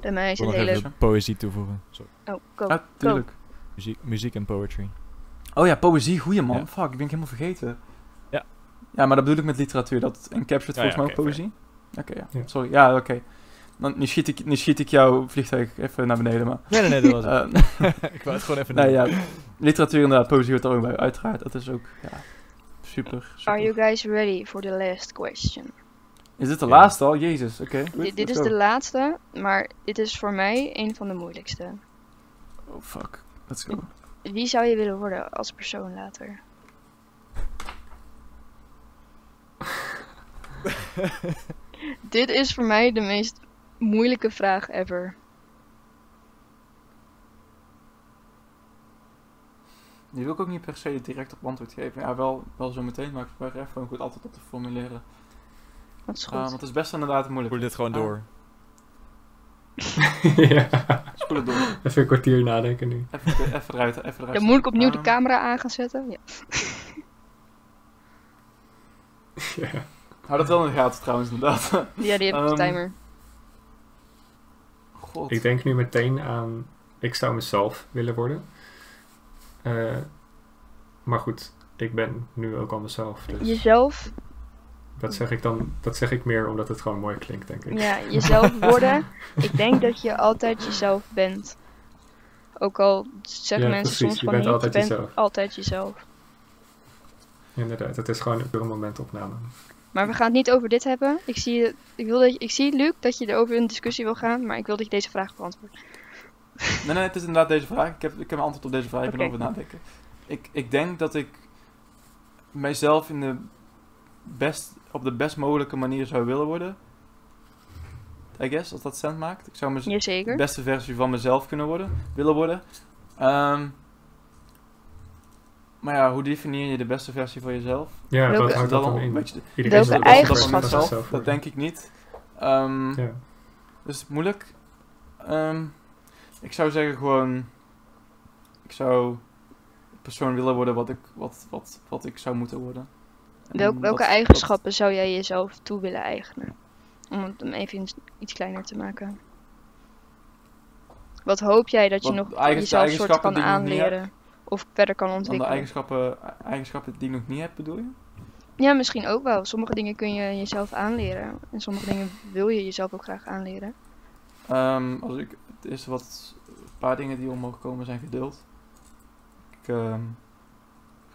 Bij mij is Ik wil het nog hele... even poëzie toevoegen. Sorry. Oh, go. Ah, tuurlijk. Muziek, muziek en poetry. Oh ja, poëzie, goeie man. Ja. Fuck, ik ben ik helemaal vergeten. Ja. Ja, maar dat bedoel ik met literatuur. Dat encapsulates Ja, volgens ja, mij ook poëzie. Oké, ja. Ja. Sorry. Ja, oké. Dan Nu, schiet ik, nu schiet ik jouw vliegtuig even naar beneden, maar... Nee, nee, nee, dat was [laughs] het. eh, [laughs] ik wou het gewoon even nee, doen. ja. Literatuur inderdaad, poëzie hoort er ook bij. Uiteraard, dat is ook, ja... Super, super. Are you guys ready for the last question? Is dit de Ja. laatste al? Jezus, oké. Dit, is go. de laatste, maar dit is voor mij een van de moeilijkste. Oh, fuck. Let's go. Wie zou je willen worden als persoon later? [laughs] dit is voor mij de meest moeilijke vraag ever. Die wil ik ook niet per se direct op antwoord geven. Ja, wel, wel zo meteen, maar ik probeer even goed antwoord op te formuleren. Dat is goed. Want het is best inderdaad moeilijk. Voer dit gewoon Ah. [laughs] ja. Spoel het door. Even een kwartier nadenken nu. Even, even eruit, even eruit. Dan moet ik opnieuw de Ehm, camera aan gaan zetten. Ja. [laughs] ja. Hou dat wel in de gaten trouwens, inderdaad. ja, die heb ik op de Ehm, timer. God. Ik denk nu meteen aan, ik zou mezelf willen worden. Eh, maar goed, ik ben nu ook al mezelf. Dus Jezelf, dat zeg ik dan, dat zeg ik meer omdat het gewoon mooi klinkt, denk ik. ja, jezelf [laughs] worden. ik denk dat je altijd jezelf bent. Ook al zeggen Ja, mensen precies, soms je van bent niet, altijd je bent jezelf. altijd jezelf. Inderdaad, het is gewoon een pure momentopname. Maar we gaan het niet over dit hebben. Ik zie, ik wil dat je, ik zie Luc, dat je erover in discussie wil gaan, maar ik wil dat je deze vraag beantwoordt. Nee, nee, het is inderdaad deze vraag. Ik heb, ik heb een antwoord op deze vraag. Ik ben over nadenken. Ik, ik denk dat ik mijzelf in de best, op de best mogelijke manier zou willen worden. I guess, als dat sens maakt. Ik zou mez- de beste versie van mezelf kunnen worden, willen worden. Ehm, maar ja, hoe definieer je de beste versie van jezelf? Ja, Welke- Is houdt dat dat dan in? beetje... Iedereen Welke dat eigenschappen? mezelf? zichzelf Dat denk ik niet. Ehm, Ja. dus het is moeilijk. Ehm, ik zou zeggen gewoon... Ik zou de persoon willen worden wat ik, wat, wat, wat ik zou moeten worden. Welk, welke wat- eigenschappen zou jij jezelf toe willen eigenen? Om het hem even iets- kleiner te maken. Wat hoop jij dat je Wat nog de eigen- jezelf de soort kan aanleren? Of verder kan Dan de ontwikkelen? eigenschappen, eigenschappen die ik nog niet heb, bedoel je? Ja, misschien ook wel. Sommige dingen kun je jezelf aanleren. En sommige dingen wil je jezelf ook graag aanleren. Ehm, als ik, het eerste wat, een paar dingen die omhoog komen zijn geduld. Ik, ehm,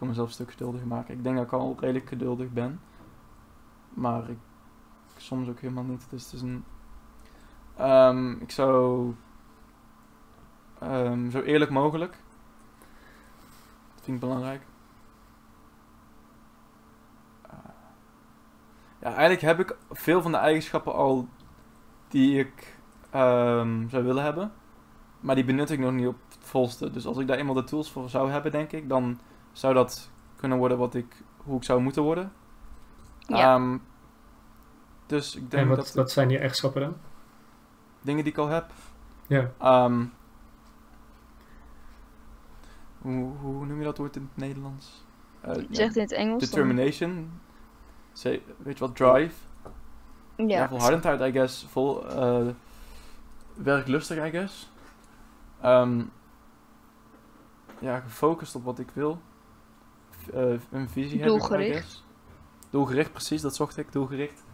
wil mezelf stuk geduldiger maken. Ik denk dat ik al redelijk geduldig ben. Maar ik, soms ook helemaal niet. Dus het is een... Ehm, ik zou... ehm, zo eerlijk mogelijk. Dat vind ik belangrijk. Eh, ja, eigenlijk heb ik veel van de eigenschappen al die ik ehm, zou willen hebben. Maar die benut ik nog niet op het volste. Dus als ik daar eenmaal de tools voor zou hebben, denk ik, dan zou dat kunnen worden wat ik, hoe ik zou moeten worden. Ja. Ehm, dus ik denk En wat, dat wat zijn die eigenschappen dan? dingen die ik al heb. Ja, ehm, hoe, hoe noem je dat woord in het Nederlands? Eh, ja, Zegt in het Engels. determination. Ze- weet je wat? Drive. Ja, Ja. volhardendheid, I guess. Vol eh, werklustig, I guess. Ehm, ja, gefocust op wat ik wil. Eh, een visie hebben, Doelgericht. precies, dat zocht ik, doelgericht.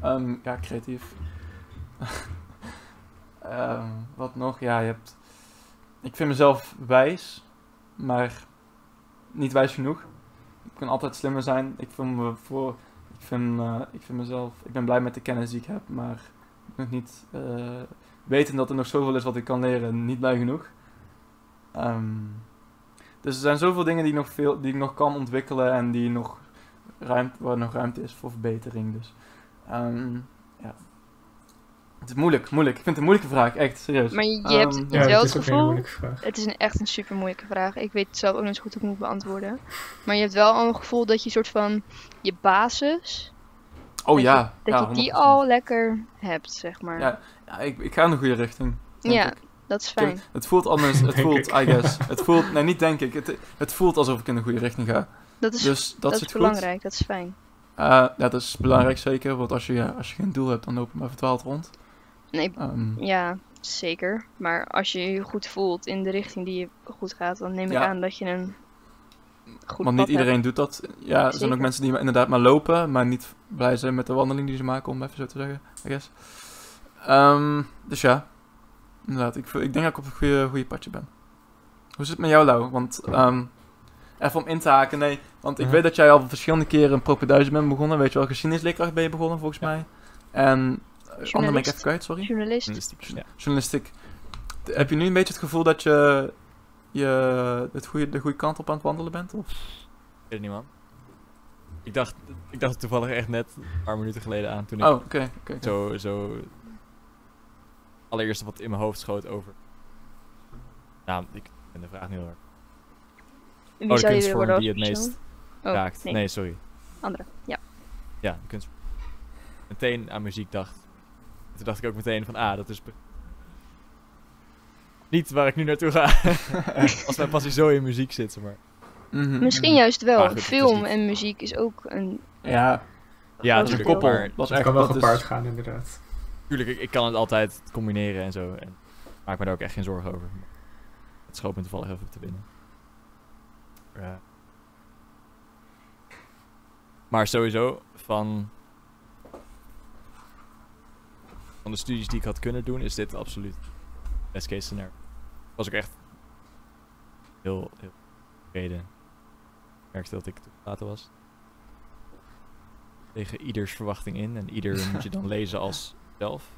Ehm, ja, creatief. [laughs] Ehm, wat nog? Ja, je hebt... Ik vind mezelf wijs, maar niet wijs genoeg. Ik kan altijd slimmer zijn. Ik vind me voor... Ik vind, eh, ik vind mezelf... Ik ben blij met de kennis die ik heb, maar nog niet... eh, weten dat er nog zoveel is wat ik kan leren, niet blij genoeg. Ehm, dus er zijn zoveel dingen die ik nog, veel, die ik nog kan ontwikkelen en die nog ruimte, waar nog ruimte is voor verbetering. Dus ehm, ja. Het is moeilijk, moeilijk. Ik vind het een moeilijke vraag, echt, serieus. Maar je, je Ehm, hebt, je ja hebt wel het gevoel. Het is een, echt een super moeilijke vraag. Ik weet zelf ook niet zo goed hoe ik moet beantwoorden. Maar je hebt wel al een gevoel dat je soort van je basis Oh Dat ja. Dat ja, je die 100%. al lekker hebt, zeg maar. Ja, Ja, ik, ik ga in de goede richting. Ja, ik. Dat is heb- fijn. Het voelt anders. Het [laughs] voelt, ik. I guess. Het voelt, nee, niet denk ik. Het, het voelt alsof ik in de goede richting ga. Dat is, Dus dat, is goed. belangrijk, dat is fijn. Eh, ja, dat is belangrijk zeker. Want als je, ja, als je geen doel hebt, dan loop je maar verdwaald rond. Nee, Ehm, ja, zeker. Maar als je je goed voelt in de richting die je goed gaat, dan neem ik Ja. aan dat je een goed want pad niet iedereen doet dat. Ja, er zijn ook mensen die inderdaad maar lopen, maar niet blij zijn met de wandeling die ze maken, om even zo te zeggen. I guess. Ehm, dus ja, inderdaad. Ik, ik denk dat ik op een goede, goede padje ben. Hoe zit het met jou, Lau? Want ehm, even om in te haken, nee. Want ik Ja. weet dat jij al verschillende keren een propenduizen bent begonnen. Weet je wel, geschiedenisleerkracht ben je begonnen volgens Ja. mij. En uh, ander ben ik Journalist. even kwijt, sorry. Journalist. Journalistiek. Ja. Journalistiek. Heb je nu een beetje het gevoel dat je, je het goede, de goede kant op aan het wandelen bent? Of? Ik weet het niet, man. Ik dacht, ik dacht toevallig echt net een paar minuten geleden aan toen ik Oh, oké. oké. zo, zo allereerst wat in mijn hoofd schoot over. Nou, ik ben de vraag niet heel erg. Wie oh, de kunstvorm die het meest Oh, raakt. nee, Nee. sorry. andere. Ja. Ja, de kunst. Meteen aan muziek dacht. Toen dacht ik ook meteen van, ah, dat is niet waar ik nu naartoe ga. [laughs] Als mijn passie zo in muziek zit, zeg maar. Mhm, Misschien juist wel. Goed, het Film en muziek is ook een... Ja, Ja, Dat is een koppel. Maar Dat is Het echt kan wel is- gepaard gaan, inderdaad. Tuurlijk, ik, ik kan het altijd combineren en zo. En maak me daar ook echt geen zorgen over. Het schoot me toevallig even te binnen. Ja. Maar sowieso, van, van de studies die ik had kunnen doen, is dit absoluut best case scenario. Was ik echt heel, heel tevreden. Ik merkte dat ik toegelaten was. Tegen ieders verwachting in. En ieder moet je dan [laughs] lezen als zelf.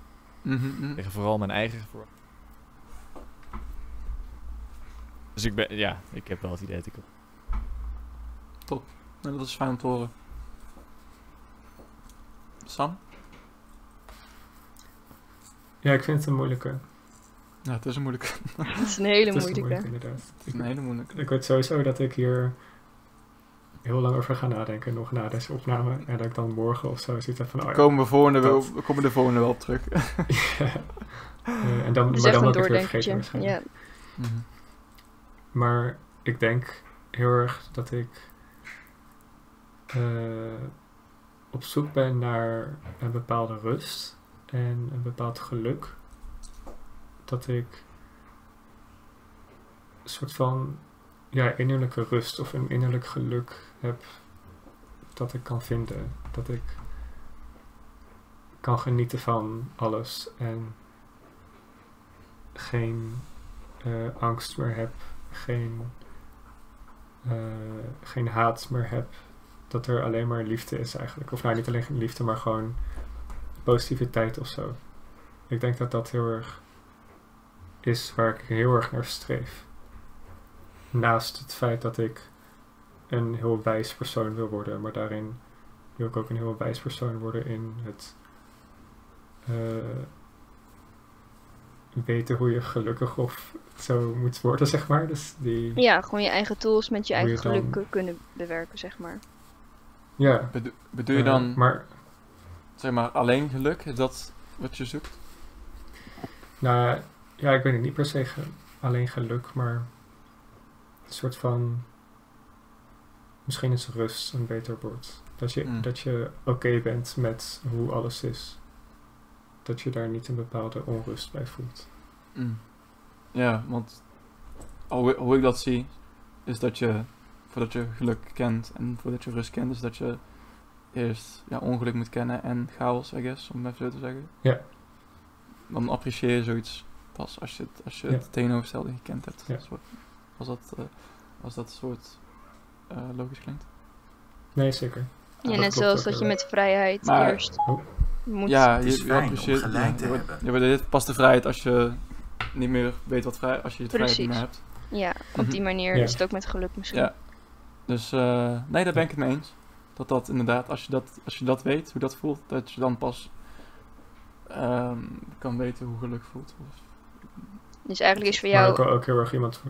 Mhm, mhm. Tegen vooral mijn eigen verwachting. Dus ik ben, ja, ik heb wel het idee dat ik Nee, dat is fijn om te horen. Sam? Ja, ik vind het een moeilijke. Ja, het is een moeilijke. Het is een hele Het is een moeilijke. inderdaad. Het is Ik, een hele moeilijke. ik weet sowieso dat ik hier heel lang over ga nadenken, nog na deze opname. En dat ik dan morgen of zo zit van, oh ja. Komen we, volgende wel, we komen de volgende wel op terug. [laughs] [laughs] Eh, en dan, is maar dan ook weer vergeten waarschijnlijk. Ja. Mhm. Maar ik denk heel erg dat ik eh, op zoek ben naar een bepaalde rust en een bepaald geluk. Dat ik een soort van ja, innerlijke rust of een innerlijk geluk heb dat ik kan vinden. Dat ik kan genieten van alles en geen eh, angst meer heb, geen, eh, geen haat meer heb. Dat er alleen maar liefde is eigenlijk. Of nou, niet alleen liefde, maar gewoon positiviteit of zo. Ik denk dat dat heel erg is waar ik heel erg naar streef. Naast het feit dat ik een heel wijs persoon wil worden, maar daarin wil ik ook een heel wijs persoon worden in het eh, weten hoe je gelukkig of zo moet worden, zeg maar. Dus die, ja, gewoon je eigen tools met je eigen je geluk dan- kunnen bewerken, zeg maar. ja. Bedo- bedoel je eh, dan, maar zeg maar, alleen geluk? Is dat wat je zoekt? Nou, ja, ik weet het niet per se ge- alleen geluk, maar een soort van. Misschien is rust een beter woord. Dat je, Mm. dat je oké bent met hoe alles is. Dat je daar niet een bepaalde onrust bij voelt. Mm. Ja, want hoe, hoe ik dat zie, is dat je, voordat je geluk kent en voordat je rust kent, is dat je eerst ja, ongeluk moet kennen en chaos, I guess, om het even zo te zeggen. Ja. Dan apprecieer je zoiets pas als je het, als je Ja. het tegenovergestelde gekend hebt. Ja. Soort- Als dat, eh, als dat soort eh, logisch klinkt. Nee, zeker. Ja, net zoals ook dat je met vrijheid Maar- eerst Oh. moet... ja, je, is je apprecieert- gelijk ja, te hebben. Ja, maar dit past de vrijheid als je niet meer weet wat vrij, als je het vrijheid niet meer hebt. Ja, op Mhm. die manier Ja. is het ook met geluk misschien. Ja. Dus eh, nee, daar ben ik het mee eens. Dat dat inderdaad, als je dat, als je dat weet, hoe dat voelt, dat je dan pas ehm, kan weten hoe geluk voelt. Of- Dus eigenlijk is voor Maar jou, ik wil ook heel erg iemand.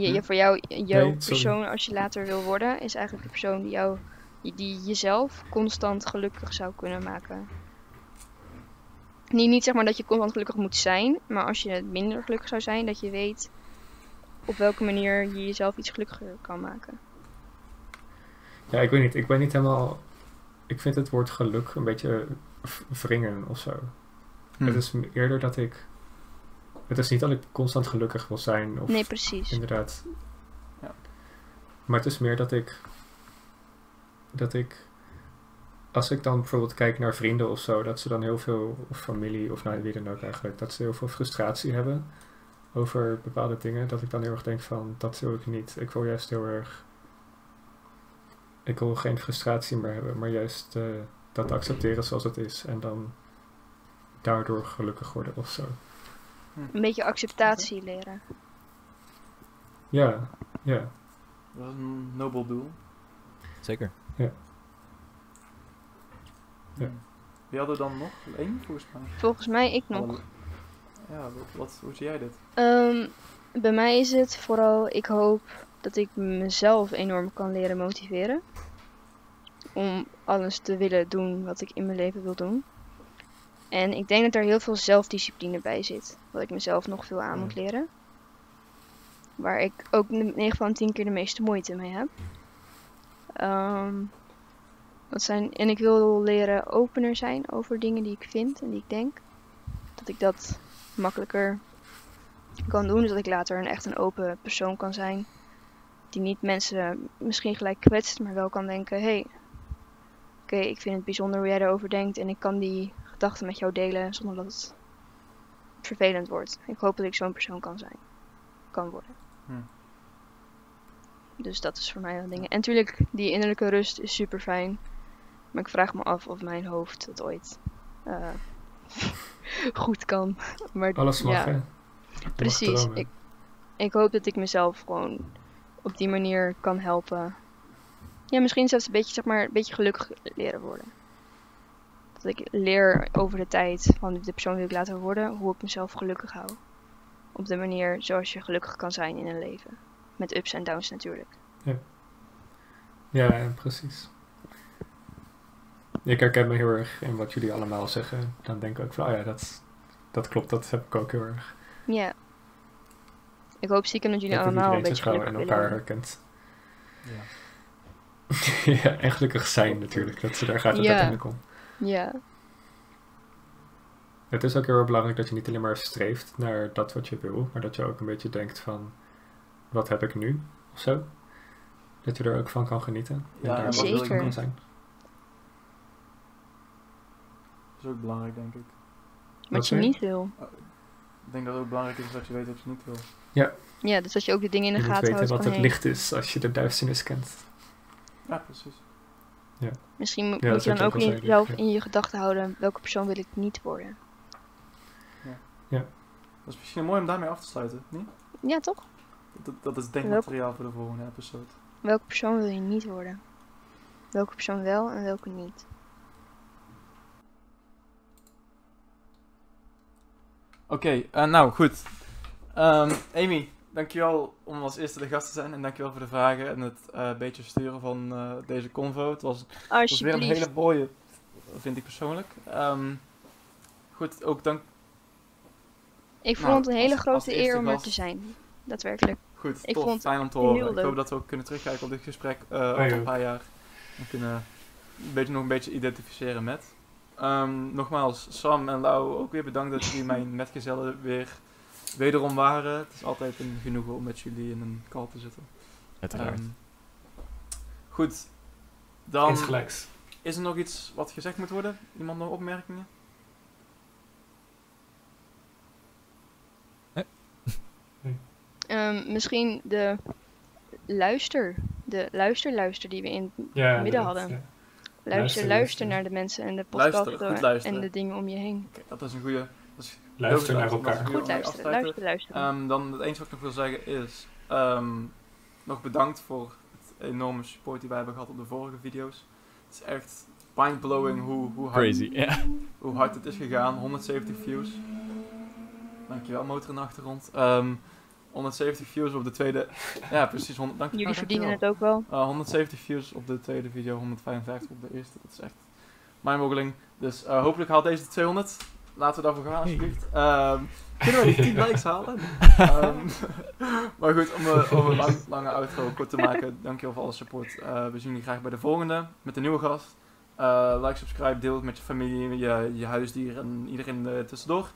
Je, je- voor jou, jouw persoon als je later wil worden, is eigenlijk de persoon die jou die jezelf constant gelukkig zou kunnen maken. Niet, niet zeg maar dat je constant gelukkig moet zijn, maar als je minder gelukkig zou zijn, dat je weet op welke manier je jezelf iets gelukkiger kan maken. Ja, ik weet niet. Ik ben niet helemaal... Ik vind het woord geluk een beetje wringen of zo. Hm. Het is eerder dat ik... Het is niet dat ik constant gelukkig wil zijn of Nee, precies. inderdaad. Ja. Maar het is meer dat ik... Dat ik... Als ik dan bijvoorbeeld kijk naar vrienden of zo, dat ze dan heel veel, of familie of nou, wie dan ook eigenlijk, dat ze heel veel frustratie hebben over bepaalde dingen. Dat ik dan heel erg denk van, dat wil ik niet. Ik wil juist heel erg... Ik wil geen frustratie meer hebben, maar juist eh, dat accepteren zoals het is. En dan daardoor gelukkig worden of zo. Een beetje acceptatie leren. Ja, ja. Dat is een nobel doel. Zeker. Ja. Wie hadden dan nog? Eén, volgens mij. Volgens mij ik nog. Ja, wat, wat, hoe zie jij dit? Ehm, bij mij is het vooral, ik hoop dat ik mezelf enorm kan leren motiveren. Om alles te willen doen wat ik in mijn leven wil doen. En ik denk dat er heel veel zelfdiscipline bij zit. Wat ik mezelf nog veel aan moet leren. Waar ik ook 9 van 10 keer de meeste moeite mee heb. Ehm, dat zijn, en ik wil leren opener zijn over dingen die ik vind en die ik denk. Dat ik dat makkelijker kan doen. Zodat ik later een echt een open persoon kan zijn. Die niet mensen misschien gelijk kwetst, maar wel kan denken: hé, hey, oké, ik vind het bijzonder hoe jij erover denkt. En ik kan die gedachten met jou delen zonder dat het vervelend wordt. Ik hoop dat ik zo'n persoon kan zijn. Kan worden. Hm. Dus dat is voor mij wel dingen. En natuurlijk, die innerlijke rust is super fijn. Maar ik vraag me af of mijn hoofd het ooit eh, [laughs] goed kan. Maar Alles mag, ja. hè? Precies. Ik, ik hoop dat ik mezelf gewoon op die manier kan helpen. Ja, misschien zelfs een beetje, zeg maar, een beetje gelukkig leren worden. Dat ik leer over de tijd van de persoon die ik later worden, hoe ik mezelf gelukkig hou. Op de manier zoals je gelukkig kan zijn in een leven. Met ups en downs natuurlijk. Ja, ja, precies. Ik herken me heel erg in wat jullie allemaal zeggen. Dan denk ik ook van, oh ja, dat, dat klopt, dat heb ik ook heel erg. Ja. Ik hoop stiekem dat jullie dat allemaal een beetje gelukkig in elkaar herkent. Ja. [laughs] ja, en gelukkig zijn natuurlijk. Dat, daar gaat het Ja. uiteindelijk om. Ja, Het is ook heel erg belangrijk dat je niet alleen maar streeft naar dat wat je wil, maar dat je ook een beetje denkt van, wat heb ik nu? Of zo. Dat je er ook van kan genieten. Ja, en en daar wat ik kan zijn. Dat is ook belangrijk, denk ik. wat je je? niet wil. Ik denk dat het ook belangrijk is dat je weet wat je niet wil. Ja, dus dat je ook de dingen in de Je moet gaten weten houdt wat van het hey, licht is als je de duisternis kent. Ja, precies. Misschien mo- Ja, dat moet je dan ook ook in jezelf ja. in je gedachten houden welke persoon wil ik niet worden. Dat is misschien mooi om daarmee af te sluiten, niet? Ja, toch? Dat, dat is denkmateriaal voor de volgende episode. Welke persoon wil je niet worden? Welke persoon wel en welke niet? Oké, eh, nou goed. Ehm, Amy, dankjewel om als eerste de gast te zijn en dankjewel voor de vragen en het eh, beetje sturen van eh, deze convo. Het was, het was weer een hele mooie, vind ik persoonlijk. Ehm, goed, ook dank. Ik vond Nou, het een hele als- grote eer om er te zijn. Daadwerkelijk. Goed, Ik tof, vond het fijn om te heel horen. Ik hoop dat we ook kunnen terugkijken op dit gesprek eh, over joh. een paar jaar. En kunnen een beetje, nog een beetje identificeren met. Ehm, nogmaals, Sam en Lau, ook weer bedankt dat jullie mijn metgezellen weer wederom waren. Het is altijd een genoegen om met jullie in een call te zitten. Uiteraard. Ehm, goed, dan is er nog iets wat gezegd moet worden? Iemand nog opmerkingen? Ehm, misschien de luister. De luister-luister die we in Ja, midden hadden. ja. luister, Luister, luister, naar de mensen en de podcast goed eh, luisteren. en de dingen om je heen. Oké, dat is een goede. Luister naar elkaar. Goed luisteren, afsluiten. luisteren, luisteren. Ehm, dan het enige wat ik nog wil zeggen is, ehm, nog bedankt voor het enorme support die wij hebben gehad op de vorige video's. Het is echt mindblowing hoe, hoe, hard, Crazy, ja. hoe hard het is gegaan. 170 views. Dankjewel, motor in de achtergrond. Ehm, 170 views op de tweede. [laughs] Ja, precies. 100, dank, Jullie verdienen dankjewel. het ook wel. Uh, 170 views op de tweede video, 155 op de eerste. Dat is echt mindboggling. Dus uh, hopelijk haalt deze de 200. Laten we daarvoor gaan, [laughs] alsjeblieft. Ehm, kunnen we die 10 [laughs] likes halen? Ehm, [laughs] maar goed, om, een- om een lang, lange outro kort te maken. Dankjewel voor alle support. Uh, we zien jullie graag bij de volgende met een nieuwe gast. Uh, like, subscribe, deel het met je familie, je, je huisdier en iedereen uh, tussendoor.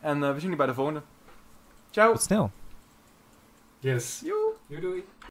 En uh, we zien jullie bij de volgende. Ciao! Tot snel. Yes. Joe! Doei doei.